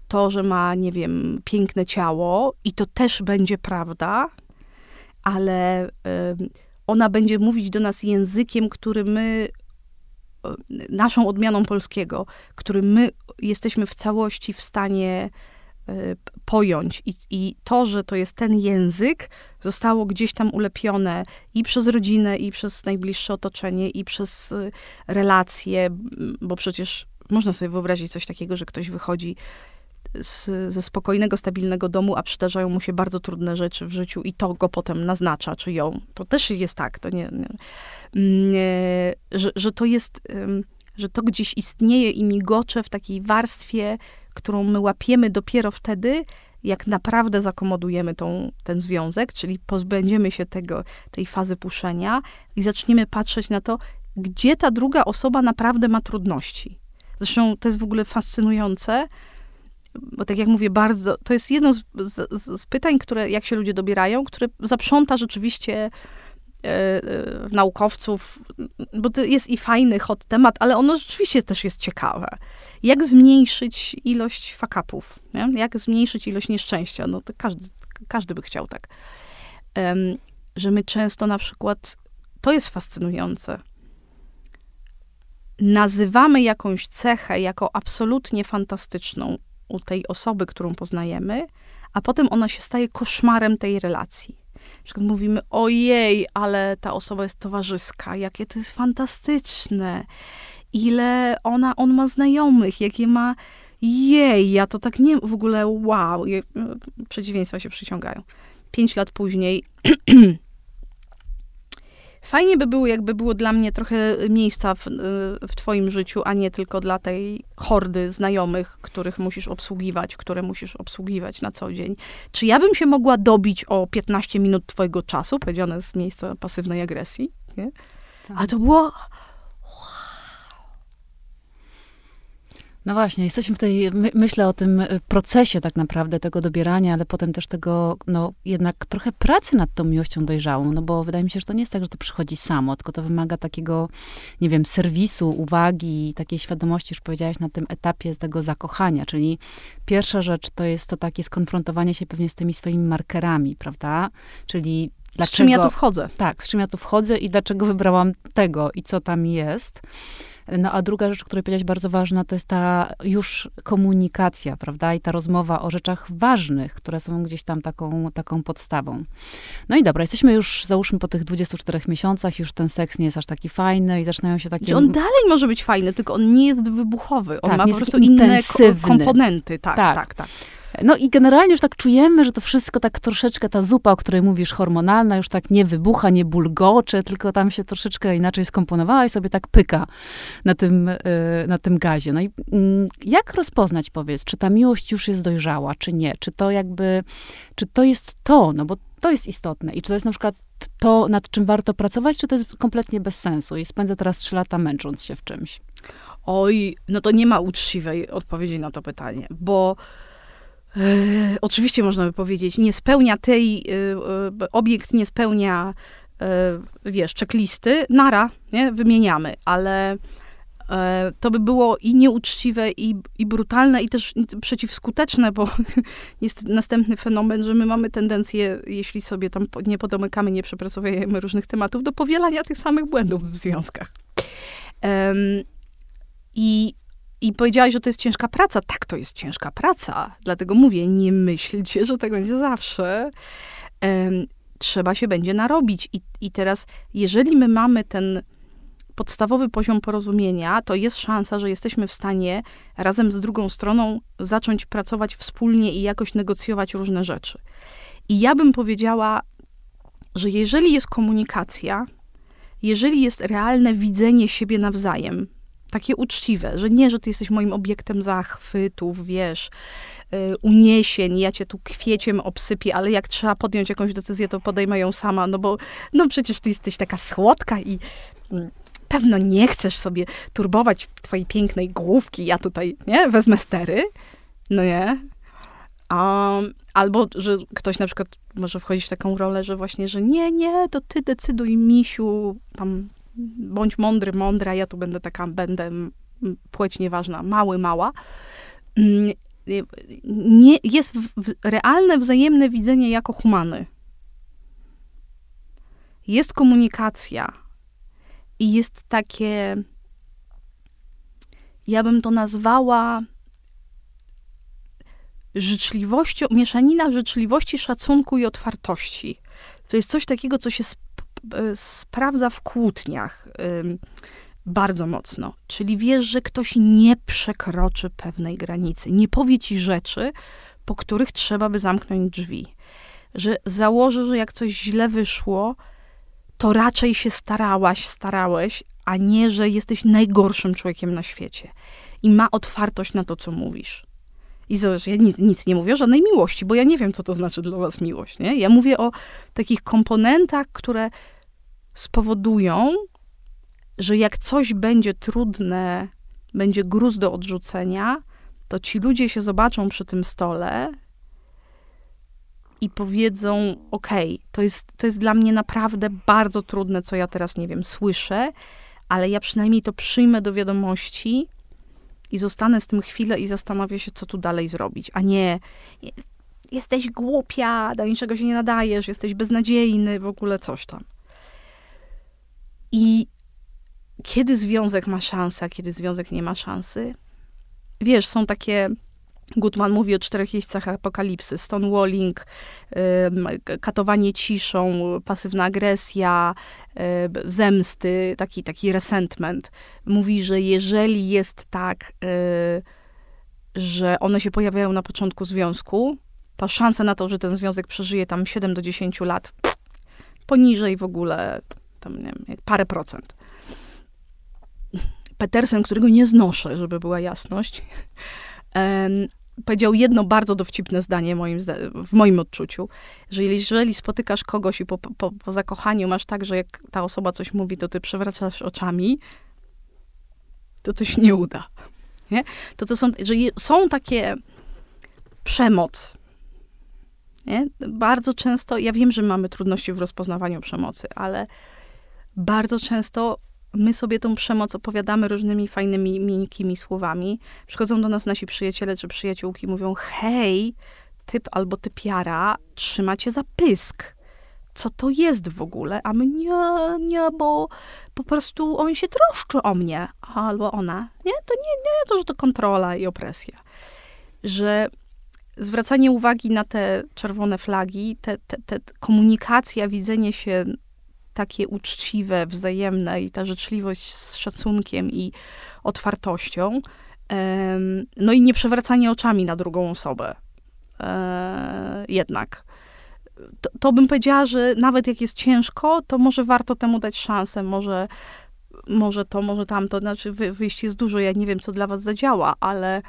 to, że ma, nie wiem, piękne ciało i to też będzie prawda, ale y, ona będzie mówić do nas językiem, który my naszą odmianą polskiego, który my jesteśmy w całości w stanie pojąć. I, I to, że to jest ten język, zostało gdzieś tam ulepione i przez rodzinę, i przez najbliższe otoczenie, i przez y, relacje, bo przecież można sobie wyobrazić coś takiego, że ktoś wychodzi z, ze spokojnego, stabilnego domu, a przydarzają mu się bardzo trudne rzeczy w życiu i to go potem naznacza, czy ją. To też jest tak, to nie, nie, nie że, że to jest, że to gdzieś istnieje i migocze w takiej warstwie którą my łapiemy dopiero wtedy, jak naprawdę zakomodujemy tą, ten związek, czyli pozbędziemy się tego, tej fazy puszenia i zaczniemy patrzeć na to, gdzie ta druga osoba naprawdę ma trudności. Zresztą to jest w ogóle fascynujące, bo tak jak mówię, bardzo, to jest jedno z, z, z pytań, które, jak się ludzie dobierają, które zaprząta rzeczywiście naukowców, bo to jest i fajny hot temat, ale ono rzeczywiście też jest ciekawe. Jak zmniejszyć ilość fakapów? Jak zmniejszyć ilość nieszczęścia? No to każdy, każdy by chciał tak. Um, że my często na przykład, to jest fascynujące, nazywamy jakąś cechę jako absolutnie fantastyczną u tej osoby, którą poznajemy, a potem ona się staje koszmarem tej relacji. Na przykład mówimy, ojej, ale ta osoba jest towarzyska, jakie to jest fantastyczne, ile ona, on ma znajomych, jakie ma, jej, ja to tak nie, w ogóle wow, przeciwieństwa się przyciągają. Pięć lat później Fajnie by było, jakby było dla mnie trochę miejsca w, w twoim życiu, a nie tylko dla tej hordy znajomych, których musisz obsługiwać, które musisz obsługiwać na co dzień. Czy ja bym się mogła dobić o 15 minut twojego czasu, powiedziane z miejsca pasywnej agresji, nie? Tak. A to było No właśnie, jesteśmy w tej, my, myślę o tym y, procesie tak naprawdę tego dobierania, ale potem też tego, no jednak trochę pracy nad tą miłością dojrzałą, no bo wydaje mi się, że to nie jest tak, że to przychodzi samo, tylko to wymaga takiego, nie wiem, serwisu, uwagi, takiej świadomości, już powiedziałaś, na tym etapie tego zakochania, czyli pierwsza rzecz to jest to takie skonfrontowanie się pewnie z tymi swoimi markerami, prawda? Czyli Dlaczego, z czym ja tu wchodzę? Tak, z czym ja tu wchodzę i dlaczego wybrałam tego i co tam jest. No a druga rzecz, której powiedziałaś bardzo ważna, to jest ta już komunikacja, prawda? I ta rozmowa o rzeczach ważnych, które są gdzieś tam taką, taką podstawą. No i dobra, jesteśmy już, załóżmy, po tych 24 miesiącach, już ten seks nie jest aż taki fajny i zaczynają się takie... On dalej może być fajny, tylko on nie jest wybuchowy. On tak, ma po prostu inne komponenty. Tak, tak, tak. tak. No i generalnie już tak czujemy, że to wszystko tak troszeczkę, ta zupa, o której mówisz, hormonalna, już tak nie wybucha, nie bulgocze, tylko tam się troszeczkę inaczej skomponowała i sobie tak pyka na tym, y, na tym gazie. No i mm, jak rozpoznać, powiedz, czy ta miłość już jest dojrzała, czy nie? Czy to jakby, czy to jest to, no bo to jest istotne i czy to jest na przykład to, nad czym warto pracować, czy to jest kompletnie bez sensu i spędzę teraz trzy lata męcząc się w czymś? Oj, no to nie ma uczciwej odpowiedzi na to pytanie, bo E, oczywiście można by powiedzieć, nie spełnia tej, e, e, obiekt nie spełnia, wiesz, checklisty, nara, nie, wymieniamy, ale to by było i nieuczciwe, i, i brutalne, i też przeciwskuteczne, bo jest następny fenomen, że my mamy tendencję, jeśli sobie tam nie podomykamy, nie przepracowujemy różnych tematów, do powielania tych samych błędów w związkach. I i powiedziałaś, że to jest ciężka praca. Tak, to jest ciężka praca. Dlatego mówię, nie myślcie, że tak będzie zawsze. Um, trzeba się będzie narobić. I, I teraz, jeżeli my mamy ten podstawowy poziom porozumienia, to jest szansa, że jesteśmy w stanie razem z drugą stroną zacząć pracować wspólnie i jakoś negocjować różne rzeczy. I ja bym powiedziała, że jeżeli jest komunikacja, jeżeli jest realne widzenie siebie nawzajem, takie uczciwe, że nie, że ty jesteś moim obiektem zachwytów, wiesz, y, uniesień, ja cię tu kwieciem obsypię, ale jak trzeba podjąć jakąś decyzję, to podejmę ją sama, no bo no przecież ty jesteś taka słodka i mm, pewno nie chcesz sobie turbować twojej pięknej główki, ja tutaj, nie, wezmę stery, no nie. Um, albo, że ktoś na przykład może wchodzić w taką rolę, że właśnie, że nie, nie, to ty decyduj, misiu, tam bądź mądry, mądra, ja tu będę taka, będę płeć nieważna, mały, mała. Mm, nie, jest w, realne, wzajemne widzenie jako humany. Jest komunikacja i jest takie, ja bym to nazwała życzliwością, mieszanina życzliwości, szacunku i otwartości. To jest coś takiego, co się sprawdza w kłótniach bardzo mocno. Czyli wiesz, że ktoś nie przekroczy pewnej granicy, nie powie ci rzeczy, po których trzeba by zamknąć drzwi. Że założy, że jak coś źle wyszło, to raczej się starałaś, starałeś, a nie, że jesteś najgorszym człowiekiem na świecie. I ma otwartość na to, co mówisz. I zobacz, ja nic, nic, nie mówię o żadnej miłości, bo ja nie wiem, co to znaczy dla was miłość. Nie? Ja mówię o takich komponentach, które spowodują, że jak coś będzie trudne, będzie gruz do odrzucenia, to ci ludzie się zobaczą przy tym stole i powiedzą: OK, to jest, to jest dla mnie naprawdę bardzo trudne, co ja teraz nie wiem, słyszę, ale ja przynajmniej to przyjmę do wiadomości i zostanę z tym chwilę i zastanowię się, co tu dalej zrobić, a nie jesteś głupia, do niczego się nie nadajesz, jesteś beznadziejny, w ogóle coś tam. I kiedy związek ma szansę, a kiedy związek nie ma szansy? Wiesz, są takie Gutman mówi o czterech jeźdźcach apokalipsy. Stonewalling, katowanie ciszą, pasywna agresja, zemsty, taki, taki resentment. Mówi, że jeżeli jest tak, y, że one się pojawiają na początku związku, to szansa na to, że ten związek przeżyje tam 7 do 10 lat, poniżej w ogóle, tam nie wiem, parę procent. Petersen, którego nie znoszę, żeby była jasność, powiedział jedno bardzo dowcipne zdanie moim, w moim odczuciu, że jeżeli spotykasz kogoś i po, po, po zakochaniu masz tak, że jak ta osoba coś mówi, to ty przewracasz oczami, to to się nie uda. Nie? To, to są, że są takie przemoc. Nie? Bardzo często, ja wiem, że mamy trudności w rozpoznawaniu przemocy, ale bardzo często my sobie tą przemoc opowiadamy różnymi fajnymi, miękkimi słowami. Przychodzą do nas nasi przyjaciele czy przyjaciółki, mówią: Hej, typ albo typiara trzyma cię za pysk. Co to jest w ogóle? A my nie, nie, bo po prostu on się troszczy o mnie. Albo ona. Nie, to nie, nie, to, że to kontrola i opresja. Że zwracanie uwagi na te czerwone flagi, te, te, te komunikacja, widzenie się takie uczciwe, wzajemne i ta życzliwość z szacunkiem i otwartością. No i nie przewracanie oczami na drugą osobę. E, jednak. To, to bym powiedziała, że nawet jak jest ciężko, to może warto temu dać szansę, może, może to, może tamto. Znaczy, wy, wyjść jest dużo, ja nie wiem, co dla was zadziała, ale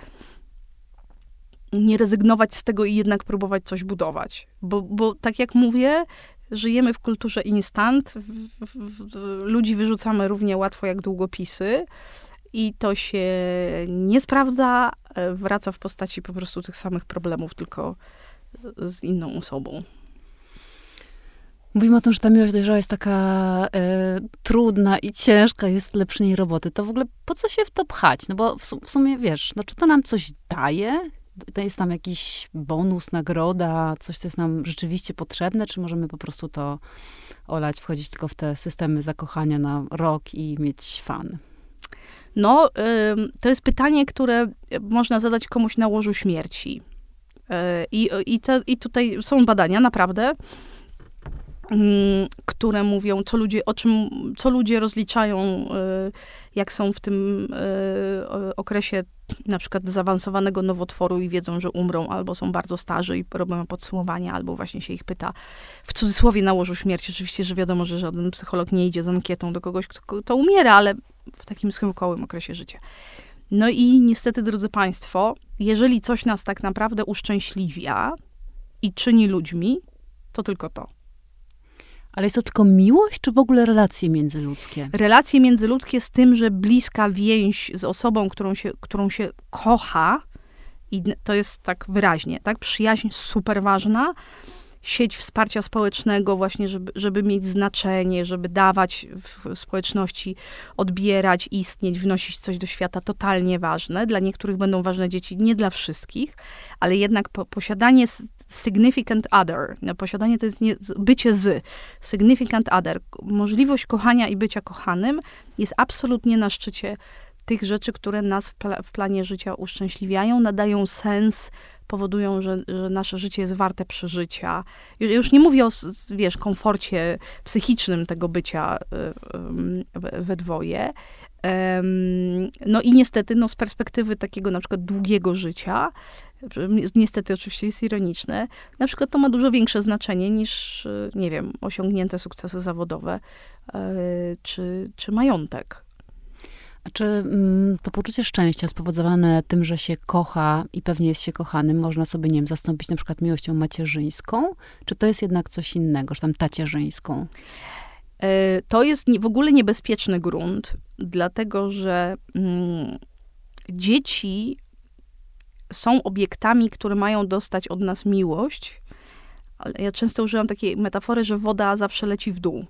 nie rezygnować z tego i jednak próbować coś budować. Bo, bo tak jak mówię, żyjemy w kulturze instant. W, w, w, ludzi wyrzucamy równie łatwo jak długopisy. I to się nie sprawdza, e, wraca w postaci po prostu tych samych problemów, tylko z inną osobą. Mówimy o tym, że ta miłość dojrzała jest taka e, trudna i ciężka, jest lepszej roboty. To w ogóle po co się w to pchać? No bo w, w sumie, wiesz, no czy to nam coś daje? To jest tam jakiś bonus, nagroda, coś, co jest nam rzeczywiście potrzebne, czy możemy po prostu to olać, wchodzić tylko w te systemy zakochania na rok i mieć fan? No, to jest pytanie, które można zadać komuś na łożu śmierci. E, I, i, te, I tutaj są badania, naprawdę, mm, które mówią, co ludzie, o czym, co ludzie rozliczają, e, jak są w tym e, okresie na przykład zaawansowanego nowotworu i wiedzą, że umrą, albo są bardzo starzy i robią podsumowania, albo właśnie się ich pyta w cudzysłowie na łożu śmierci. Oczywiście, że wiadomo, że żaden psycholog nie idzie z ankietą do kogoś, kto, kto umiera, ale w takim schyłkowym okresie życia. No i niestety, drodzy Państwo, jeżeli coś nas tak naprawdę uszczęśliwia i czyni ludźmi, to tylko to. Ale jest to tylko miłość, czy w ogóle relacje międzyludzkie? Relacje międzyludzkie z tym, że bliska więź z osobą, którą się, którą się kocha, i to jest tak wyraźnie, tak? Przyjaźń super ważna, sieć wsparcia społecznego, właśnie, żeby, żeby mieć znaczenie, żeby dawać w społeczności, odbierać, istnieć, wnosić coś do świata, totalnie ważne. Dla niektórych będą ważne dzieci, nie dla wszystkich, ale jednak po, posiadanie significant other, no, posiadanie to jest nie, bycie z, significant other, możliwość kochania i bycia kochanym jest absolutnie na szczycie tych rzeczy, które nas w, pla w planie życia uszczęśliwiają, nadają sens, powodują, że, że nasze życie jest warte przeżycia. Już, już nie mówię o, wiesz, komforcie psychicznym tego bycia y, we dwoje. No i niestety, no z perspektywy takiego na przykład długiego życia, niestety oczywiście jest ironiczne, na przykład to ma dużo większe znaczenie niż, nie wiem, osiągnięte sukcesy zawodowe e, czy, czy majątek. Czy mm, to poczucie szczęścia spowodowane tym, że się kocha i pewnie jest się kochanym, można sobie, nie zastąpić na przykład miłością macierzyńską? Czy to jest jednak coś innego, że tam tacierzyńską? E, to jest w ogóle niebezpieczny grunt, dlatego że mm, dzieci są obiektami, które mają dostać od nas miłość. Ja często używam takiej metafory, że woda zawsze leci w dół.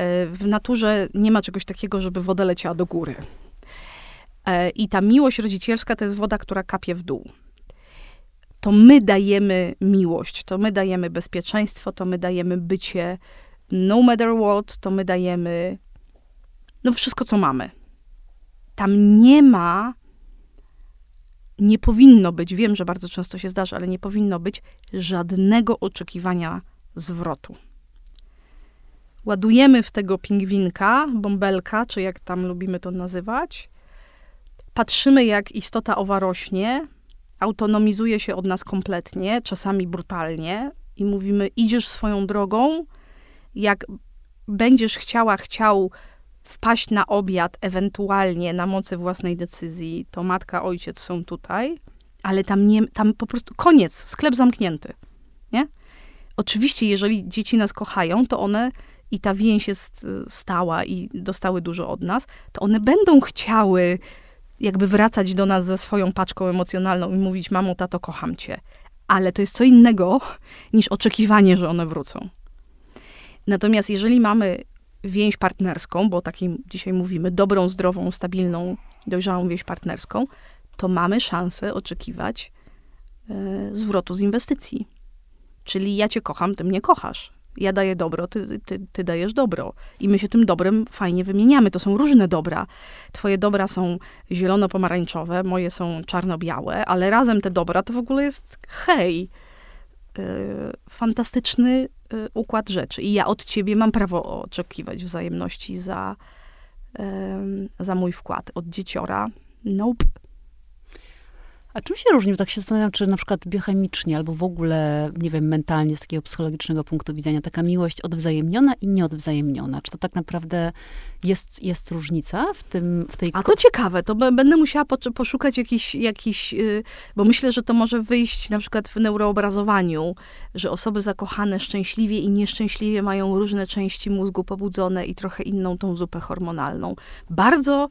E, w naturze nie ma czegoś takiego, żeby woda leciała do góry. E, I ta miłość rodzicielska to jest woda, która kapie w dół. To my dajemy miłość, to my dajemy bezpieczeństwo, to my dajemy bycie no matter what, to my dajemy no wszystko, co mamy. Tam nie ma, nie powinno być, wiem, że bardzo często się zdarza, ale nie powinno być żadnego oczekiwania zwrotu ładujemy w tego pingwinka, bąbelka, czy jak tam lubimy to nazywać. Patrzymy, jak istota owa rośnie, autonomizuje się od nas kompletnie, czasami brutalnie, i mówimy: idziesz swoją drogą. Jak będziesz chciała, chciał wpaść na obiad, ewentualnie na mocy własnej decyzji, to matka, ojciec są tutaj, ale tam nie, tam po prostu koniec, sklep zamknięty, nie? Oczywiście, jeżeli dzieci nas kochają, to one i ta więź jest y, stała i dostały dużo od nas, to one będą chciały jakby wracać do nas ze swoją paczką emocjonalną i mówić, mamo, tato, kocham cię. Ale to jest co innego niż oczekiwanie, że one wrócą. Natomiast jeżeli mamy więź partnerską, bo takim dzisiaj mówimy, dobrą, zdrową, stabilną, dojrzałą więź partnerską, to mamy szansę oczekiwać e, zwrotu z inwestycji. Czyli ja cię kocham, ty mnie kochasz ja daję dobro, ty, ty, ty dajesz dobro. I my się tym dobrem fajnie wymieniamy. To są różne dobra. Twoje dobra są zielono-pomarańczowe, moje są czarno-białe, ale razem te dobra to w ogóle jest hej. Yy, fantastyczny yy, układ rzeczy. I ja od ciebie mam prawo oczekiwać wzajemności za, yy, za mój wkład. Od dzieciora nope. A czym się różni? Tak się zastanawiam, czy na przykład biochemicznie albo w ogóle, nie wiem, mentalnie z takiego psychologicznego punktu widzenia taka miłość odwzajemniona i nieodwzajemniona. Czy to tak naprawdę jest, jest różnica w tym, w tej... A to ciekawe, to będę musiała poszukać jakiś, jakiś, y, bo myślę, że to może wyjść na przykład w neuroobrazowaniu, że osoby zakochane szczęśliwie i nieszczęśliwie mają różne części mózgu pobudzone i trochę inną tą zupę hormonalną. Bardzo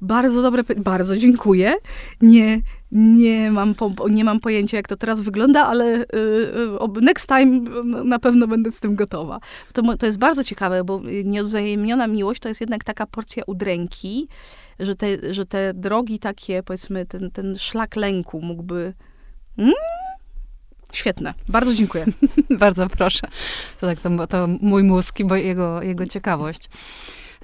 bardzo dobre, bardzo dziękuję. Nie, nie, mam po, nie mam pojęcia, jak to teraz wygląda, ale y, y, next time na pewno będę z tym gotowa. To, to jest bardzo ciekawe, bo nieodwzajemniona miłość to jest jednak taka porcja udręki, że te, że te drogi takie, powiedzmy, ten, ten szlak lęku mógłby... Mm? Świetne. Bardzo dziękuję. bardzo proszę. To tak, to, to mój mózg i jego, jego ciekawość.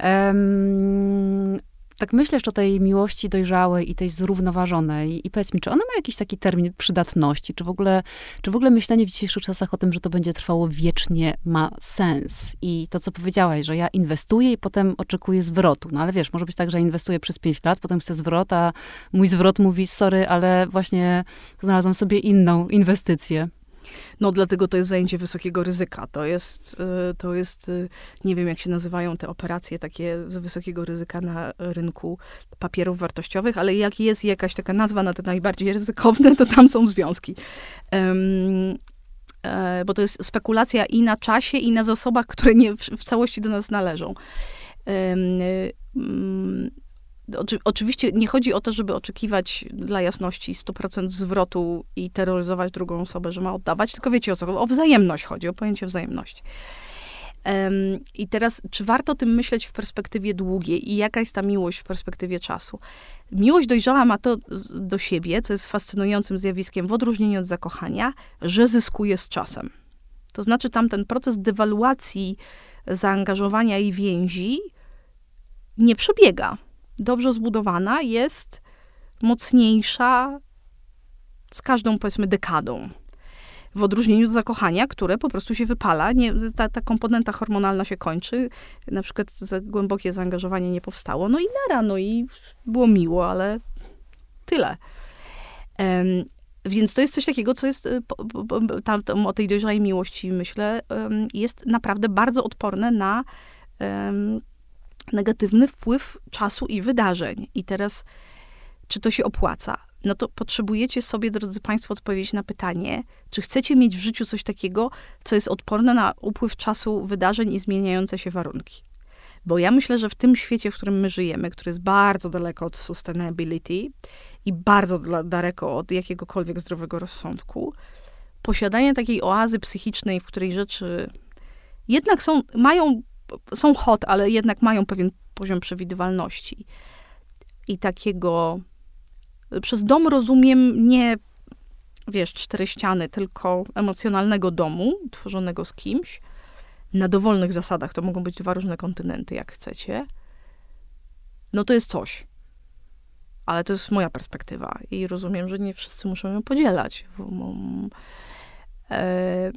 Um, tak myślę o tej miłości dojrzałej i tej zrównoważonej i powiedz mi, czy ona ma jakiś taki termin przydatności? Czy w ogóle, czy w ogóle myślenie w dzisiejszych czasach o tym, że to będzie trwało wiecznie ma sens? I to, co powiedziałaś, że ja inwestuję i potem oczekuję zwrotu. No ale wiesz, może być tak, że inwestuję przez 5 lat, potem chcę zwrot, a mój zwrot mówi, sorry, ale właśnie znalazłam sobie inną inwestycję. No, dlatego to jest zajęcie wysokiego ryzyka. To jest, y, to jest, y, nie wiem jak się nazywają te operacje takie z wysokiego ryzyka na rynku papierów wartościowych, ale jak jest jakaś taka nazwa na te najbardziej ryzykowne, to tam są związki. Um, bo to jest spekulacja i na czasie, i na zasobach, które nie w całości do nas należą. Um, Oczy, oczywiście nie chodzi o to, żeby oczekiwać dla jasności 100% zwrotu i terroryzować drugą osobę, że ma oddawać, tylko wiecie o co, o wzajemność chodzi, o pojęcie wzajemności. Um, I teraz, czy warto o tym myśleć w perspektywie długiej i jaka jest ta miłość w perspektywie czasu? Miłość dojrzała ma to do siebie, co jest fascynującym zjawiskiem w odróżnieniu od zakochania, że zyskuje z czasem. To znaczy tam ten proces dewaluacji zaangażowania i więzi nie przebiega dobrze zbudowana, jest mocniejsza z każdą, powiedzmy, dekadą. W odróżnieniu od zakochania, które po prostu się wypala, nie, ta, ta komponenta hormonalna się kończy, na przykład za głębokie zaangażowanie nie powstało, no i nara, no i było miło, ale tyle. Um, więc to jest coś takiego, co jest, y, tam, tam o tej dojrzałej miłości myślę, um, jest naprawdę bardzo odporne na um, negatywny wpływ czasu i wydarzeń. I teraz, czy to się opłaca? No to potrzebujecie sobie, drodzy Państwo, odpowiedzieć na pytanie, czy chcecie mieć w życiu coś takiego, co jest odporne na upływ czasu, wydarzeń i zmieniające się warunki. Bo ja myślę, że w tym świecie, w którym my żyjemy, który jest bardzo daleko od sustainability i bardzo daleko od jakiegokolwiek zdrowego rozsądku, posiadanie takiej oazy psychicznej, w której rzeczy jednak są, mają są hot, ale jednak mają pewien poziom przewidywalności. I takiego. Przez dom rozumiem nie, wiesz, cztery ściany, tylko emocjonalnego domu, tworzonego z kimś, na dowolnych zasadach. To mogą być dwa różne kontynenty, jak chcecie. No to jest coś. Ale to jest moja perspektywa i rozumiem, że nie wszyscy muszą ją podzielać. E,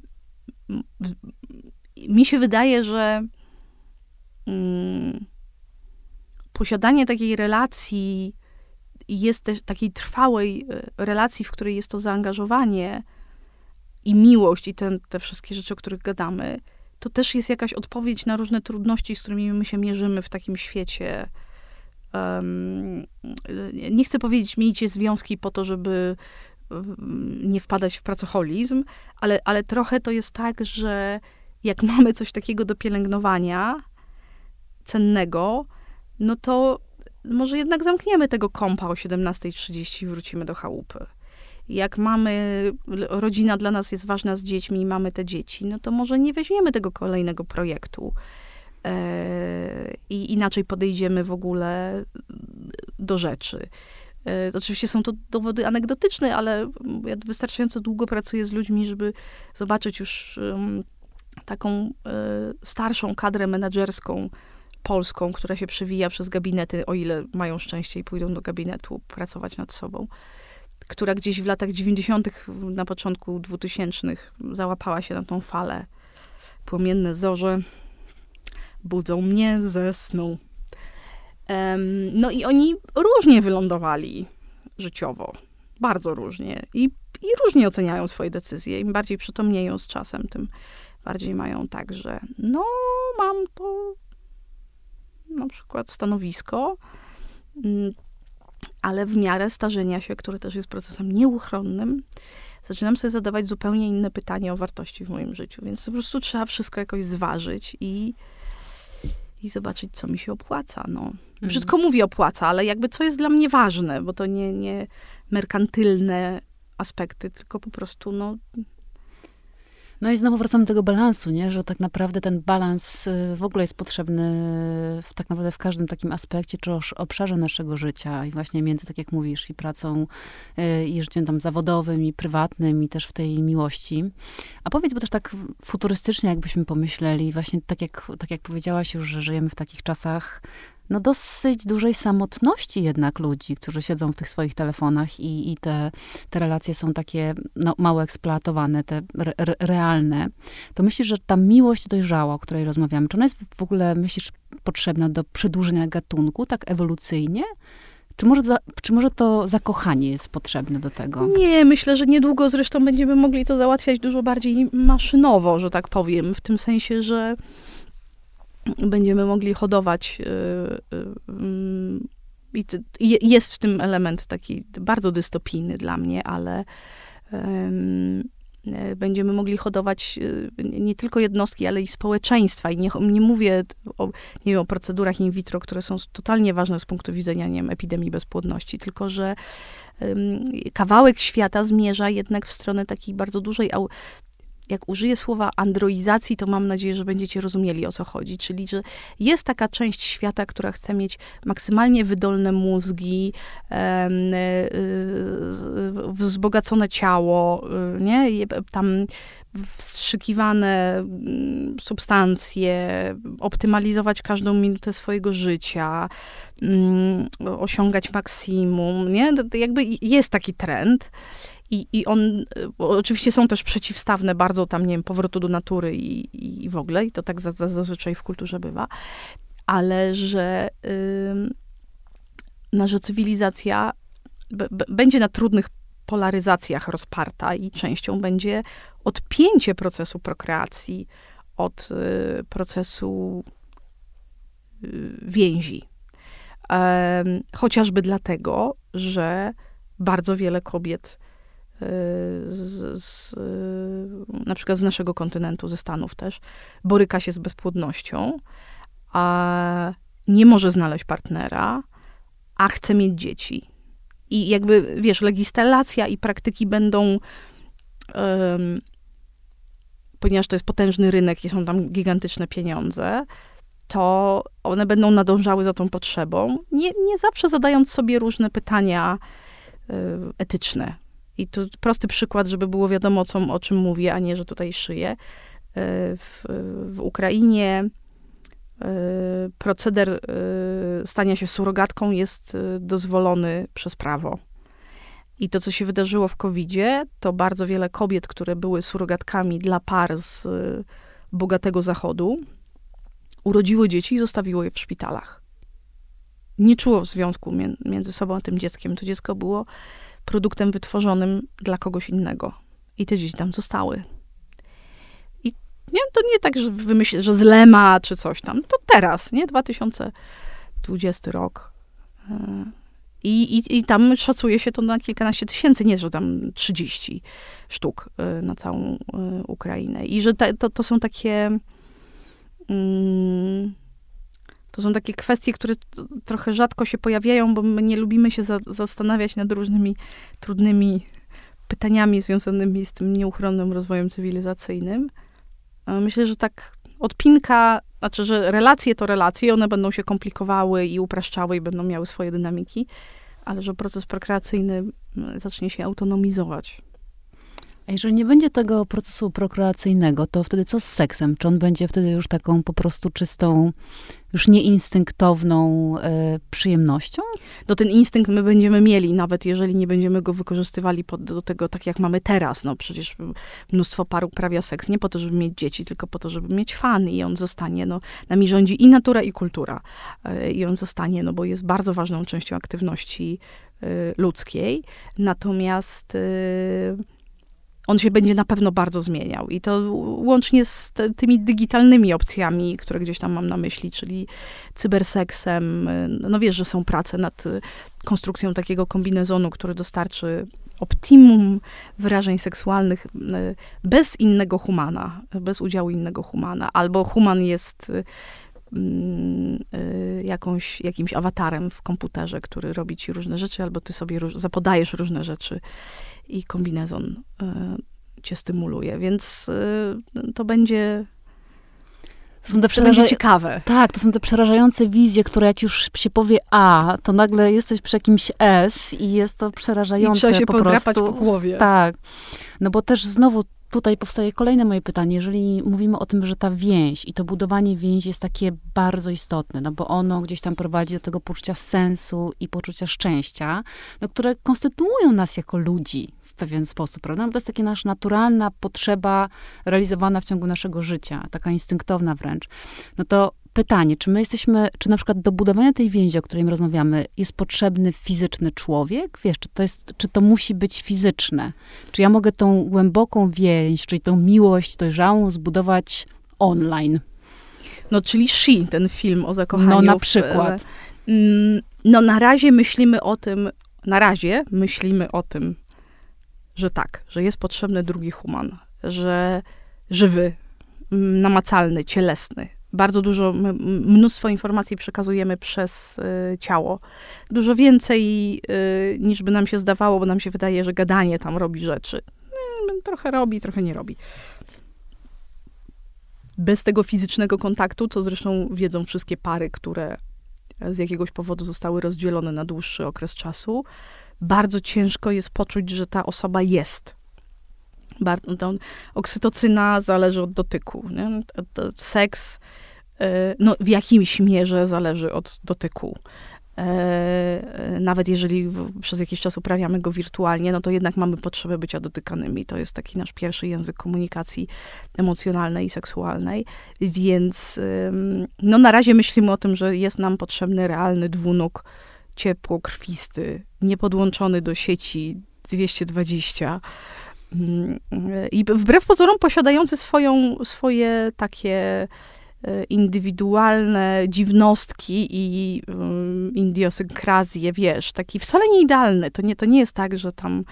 mi się wydaje, że mm, posiadanie takiej relacji jest też takiej trwałej e, relacji, w której jest to zaangażowanie i miłość i ten, te wszystkie rzeczy, o których gadamy, to też jest jakaś odpowiedź na różne trudności, z którymi my się mierzymy w takim świecie. Um, nie chcę powiedzieć, miejcie związki po to, żeby nie wpadać w pracoholizm, ale, ale trochę to jest tak, że jak mamy coś takiego do pielęgnowania, cennego, no to może jednak zamkniemy tego kompa o 17.30 i wrócimy do chałupy. Jak mamy, rodzina dla nas jest ważna z dziećmi i mamy te dzieci, no to może nie weźmiemy tego kolejnego projektu. E, I inaczej podejdziemy w ogóle do rzeczy. E, oczywiście są to dowody anegdotyczne, ale ja wystarczająco długo pracuję z ludźmi, żeby zobaczyć już taką e, starszą kadrę menedżerską, polską, która się przewija przez gabinety, o ile mają szczęście i pójdą do gabinetu pracować nad sobą, która gdzieś w latach 90., na początku 2000 załapała się na tą falę. Płomienne zorze budzą mnie ze snu. Um, no i oni różnie wylądowali życiowo. Bardzo różnie. I, I różnie oceniają swoje decyzje. Im bardziej przytomnieją z czasem, tym bardziej mają tak, że no, mam to na przykład stanowisko, mm, ale w miarę starzenia się, które też jest procesem nieuchronnym, zaczynam sobie zadawać zupełnie inne pytania o wartości w moim życiu. Więc po prostu trzeba wszystko jakoś zważyć i, i zobaczyć, co mi się opłaca. No. Mhm. Brzydko mówię opłaca, ale jakby co jest dla mnie ważne, bo to nie, nie merkantylne aspekty, tylko po prostu no, no i znowu wracamy do tego balansu, nie? że tak naprawdę ten balans y, w ogóle jest potrzebny w, tak naprawdę w każdym takim aspekcie czy obszarze naszego życia i właśnie między, tak jak mówisz, i pracą, y, i życiem tam zawodowym, i prywatnym, i też w tej miłości. A powiedz, bo też tak futurystycznie jakbyśmy pomyśleli, właśnie tak jak, tak jak powiedziałaś już, że żyjemy w takich czasach, no dosyć dużej samotności jednak ludzi, którzy siedzą w tych swoich telefonach i, i te, te relacje są takie no, mało eksploatowane, te re, re, realne, to myślisz, że ta miłość dojrzała, o której rozmawiamy, czy ona jest w ogóle, myślisz, potrzebna do przedłużenia gatunku, tak ewolucyjnie? Czy może, za, czy może to zakochanie jest potrzebne do tego? Nie, myślę, że niedługo zresztą będziemy mogli to załatwiać dużo bardziej maszynowo, że tak powiem, w tym sensie, że będziemy mogli hodować. Y, y, mm, I jest w tym element taki bardzo dystopijny dla mnie, ale E, będziemy mogli hodować nie tylko jednostki, ale i społeczeństwa. I nie, nie mówię o, nie wiem, o procedurach in vitro, które są totalnie ważne z punktu widzenia nie wiem, epidemii bezpłodności, tylko że kawałek świata zmierza jednak w stronę takiej bardzo dużej jak użyję słowa androizacji, to mam nadzieję, że będziecie rozumieli o co chodzi. Czyli, że jest taka część świata, która chce mieć maksymalnie wydolne mózgi, e, wzbogacone ciało, y, nie? Tam wstrzykiwane mm, substancje, optymalizować każdą minutę swojego życia, mm, osiągać maksimum, nie? Jakby jest taki trend. I, I on, oczywiście są też przeciwstawne bardzo tam, nie wiem, powrotu do natury i, i w ogóle, i to tak zazwyczaj w kulturze bywa, ale że, yy, że cywilizacja b, b, będzie na trudnych polaryzacjach rozparta i częścią będzie odpięcie procesu prokreacji od y, procesu y, więzi. chociażby dlatego, że bardzo wiele kobiet z, z, na przykład z naszego kontynentu, ze Stanów też, boryka się z bezpłodnością, a nie może znaleźć partnera, a chce mieć dzieci. I jakby, wiesz, legislacja i praktyki będą, um, ponieważ to jest potężny rynek i są tam gigantyczne pieniądze, to one będą nadążały za tą potrzebą, nie, nie zawsze zadając sobie różne pytania y, etyczne. I tu prosty przykład, żeby było wiadomo, co, o czym mówię, a nie, że tutaj szyję. E, w, w Ukrainie e, proceder e, stania się surogatką jest dozwolony przez prawo. I to, co się wydarzyło w COVID-zie, to bardzo wiele kobiet, które były surogatkami dla par z bogatego zachodu, urodziło dzieci i zostawiło je w szpitalach. Nie czuło związku między sobą a tym dzieckiem. To dziecko było produktem wytworzonym dla kogoś innego. I te dzieci tam zostały. I nie, to nie tak, że wymyślę, że czy coś tam. To teraz, nie? 2020 rok. E, I, i, I tam szacuje się to na kilkanaście tysięcy, nie, że tam 30 sztuk e, na całą e, Ukrainę. I że te, to, to są takie. Mm, to są takie kwestie, które trochę rzadko się pojawiają, bo my nie lubimy się za zastanawiać nad różnymi trudnymi pytaniami związanymi z tym nieuchronnym rozwojem cywilizacyjnym. Myślę, że tak odpinka, znaczy, że relacje to relacje, one będą się komplikowały i upraszczały i będą miały swoje dynamiki, ale że proces prokreacyjny zacznie się autonomizować. A jeżeli nie będzie tego procesu prokreacyjnego, to wtedy co z seksem? Czy on będzie wtedy już taką po prostu czystą, już nieinstynktowną e, przyjemnością? No ten instynkt my będziemy mieli, nawet jeżeli nie będziemy go wykorzystywali pod, do tego tak, jak mamy teraz. No przecież mnóstwo par uprawia seks nie po to, żeby mieć dzieci, tylko po to, żeby mieć fan i on zostanie, no nami rządzi i natura, i kultura. E, I on zostanie, no bo jest bardzo ważną częścią aktywności e, ludzkiej. Natomiast... On się będzie na pewno bardzo zmieniał. I to łącznie z tymi digitalnymi opcjami, które gdzieś tam mam na myśli, czyli cyberseksem. No wiesz, że są prace nad konstrukcją takiego kombinezonu, który dostarczy optimum wyrażeń seksualnych bez innego humana, bez udziału innego humana. Albo human jest y, jakąś, jakimś awatarem w komputerze, który robi ci różne rzeczy, albo ty sobie zapodajesz różne rzeczy i kombinezon y, cię stymuluje, więc y, to będzie to są te przeraża... ciekawe. Tak, to są te przerażające wizje, które jak już się powie A, to nagle jesteś przy jakimś S i jest to przerażające I trzeba się po prostu. po głowie. Tak. No bo też znowu tutaj powstaje kolejne moje pytanie. Jeżeli mówimy o tym, że ta więź i to budowanie więzi jest takie bardzo istotne, no bo ono gdzieś tam prowadzi do tego poczucia sensu i poczucia szczęścia, no, które konstytuują nas jako ludzi w pewien sposób, prawda? Bo to jest taka nasza naturalna potrzeba realizowana w ciągu naszego życia, taka instynktowna wręcz. No to pytanie, czy my jesteśmy, czy na przykład do budowania tej więzi, o której rozmawiamy, jest potrzebny fizyczny człowiek? Wiesz, czy to, jest, czy to musi być fizyczne? Czy ja mogę tą głęboką więź, czyli tą miłość dojrzałą zbudować online? No, czyli She, ten film o zakochaniu. No, na przykład. W, mm, no, na razie myślimy o tym, na razie myślimy o tym, że tak, że jest potrzebny drugi human, że żywy, mm, namacalny, cielesny, bardzo dużo, mnóstwo informacji przekazujemy przez y, ciało. Dużo więcej y, niż by nam się zdawało, bo nam się wydaje, że gadanie tam robi rzeczy. Y, trochę robi, trochę nie robi. Bez tego fizycznego kontaktu, co zresztą wiedzą wszystkie pary, które z jakiegoś powodu zostały rozdzielone na dłuższy okres czasu, bardzo ciężko jest poczuć, że ta osoba jest. Bardzo, oksytocyna zależy od dotyku. Nie? Seks no, w jakimś mierze zależy od dotyku. E, nawet jeżeli przez jakiś czas uprawiamy go wirtualnie, no to jednak mamy potrzebę bycia dotykanymi. To jest taki nasz pierwszy język komunikacji emocjonalnej i seksualnej. Więc no, na razie myślimy o tym, że jest nam potrzebny realny dwunóg, ciepło, krwisty, niepodłączony do sieci 220 mm, i wbrew pozorom posiadający swoją, swoje takie E, indywidualne dziwnostki i um, idiosynkrazje, wiesz, taki wcale nie idealny. To nie, to nie jest tak, że tam,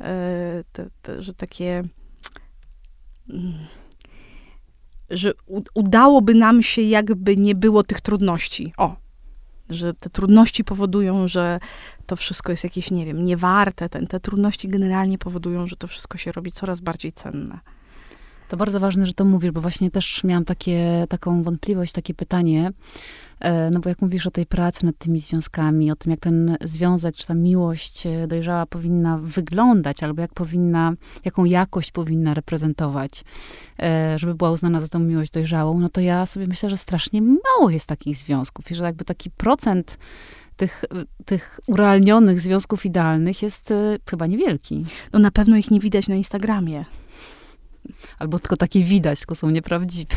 e, te, te, że takie, mm, że u, udałoby nam się, jakby nie było tych trudności. O, że te trudności powodują, że to wszystko jest jakieś, nie wiem, niewarte. Ten, te trudności generalnie powodują, że to wszystko się robi coraz bardziej cenne. To bardzo ważne, że to mówisz, bo właśnie też miałam takie, taką wątpliwość, takie pytanie. E, no bo jak mówisz o tej pracy nad tymi związkami, o tym, jak ten związek, czy ta miłość e, dojrzała powinna wyglądać, albo jak powinna, jaką jakość powinna reprezentować, e, żeby była uznana za tą miłość dojrzałą, no to ja sobie myślę, że strasznie mało jest takich związków i że jakby taki procent tych, tych urealnionych związków idealnych jest chyba niewielki. No na pewno ich nie widać na Instagramie. Albo tylko takie widać, tylko są nieprawdziwe.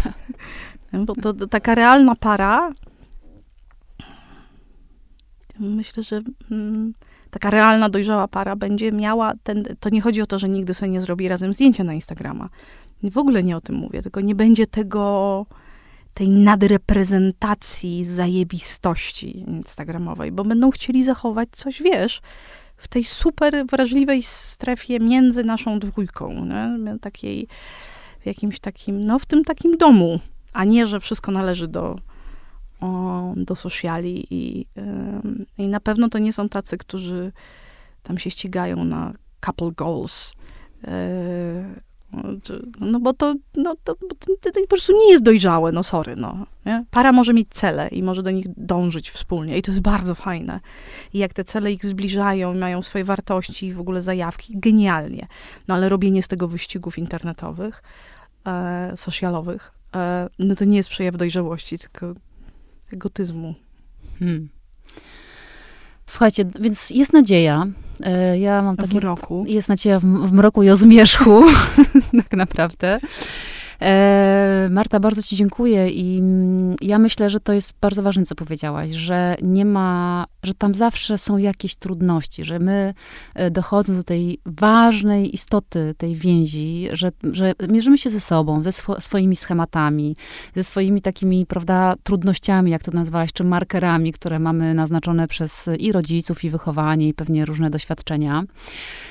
Bo to, to taka realna para, myślę, że mm, taka realna, dojrzała para będzie miała ten, to nie chodzi o to, że nigdy sobie nie zrobi razem zdjęcia na Instagrama. W ogóle nie o tym mówię, tylko nie będzie tego, tej nadreprezentacji zajebistości instagramowej, bo będą chcieli zachować coś, wiesz, w tej super wrażliwej strefie między naszą dwójką, nie? takiej, w jakimś takim, no w tym takim domu, a nie, że wszystko należy do, o, do sociali i, i na pewno to nie są tacy, którzy tam się ścigają na couple goals, e, no bo to, no, to, to, po prostu nie jest dojrzałe, no sorry, no. Nie? Para może mieć cele i może do nich dążyć wspólnie i to jest bardzo fajne. I jak te cele ich zbliżają, mają swoje wartości i w ogóle zajawki, genialnie. No ale robienie z tego wyścigów internetowych, e, socialowych, e, no to nie jest przejaw dojrzałości, tylko egotyzmu. Hmm. Słuchajcie, więc jest nadzieja. E, ja mam takie... W mroku. Jest nadzieja w, w mroku i o zmierzchu, tak naprawdę. E, Marta, bardzo Ci dziękuję i mm, ja myślę, że to jest bardzo ważne, co powiedziałaś, że nie ma, że tam zawsze są jakieś trudności, że my e, dochodząc do tej ważnej istoty tej więzi, że, że mierzymy się ze sobą, ze swo, swoimi schematami, ze swoimi takimi, prawda, trudnościami, jak to nazwałaś, czy markerami, które mamy naznaczone przez i rodziców, i wychowanie, i pewnie różne doświadczenia.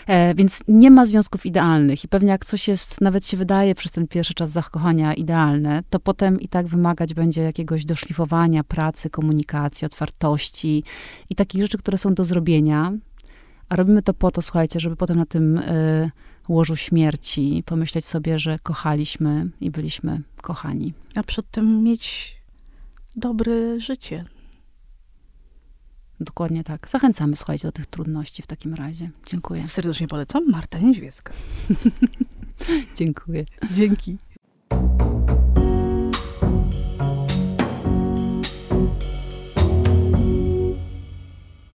E, więc nie ma związków idealnych i pewnie jak coś jest, nawet się wydaje przez ten pierwszy czas zakochania idealne, to potem i tak wymagać będzie jakiegoś doszlifowania, pracy, komunikacji, otwartości i takich rzeczy, które są do zrobienia. A robimy to po to, słuchajcie, żeby potem na tym y, łożu śmierci pomyśleć sobie, że kochaliśmy i byliśmy kochani. A przedtem mieć dobre życie, Dokładnie tak. Zachęcamy, słuchajcie, do tych trudności w takim razie. Dziękuję. Serdecznie polecam. Marta Niedźwiecka. Dziękuję. Dzięki. you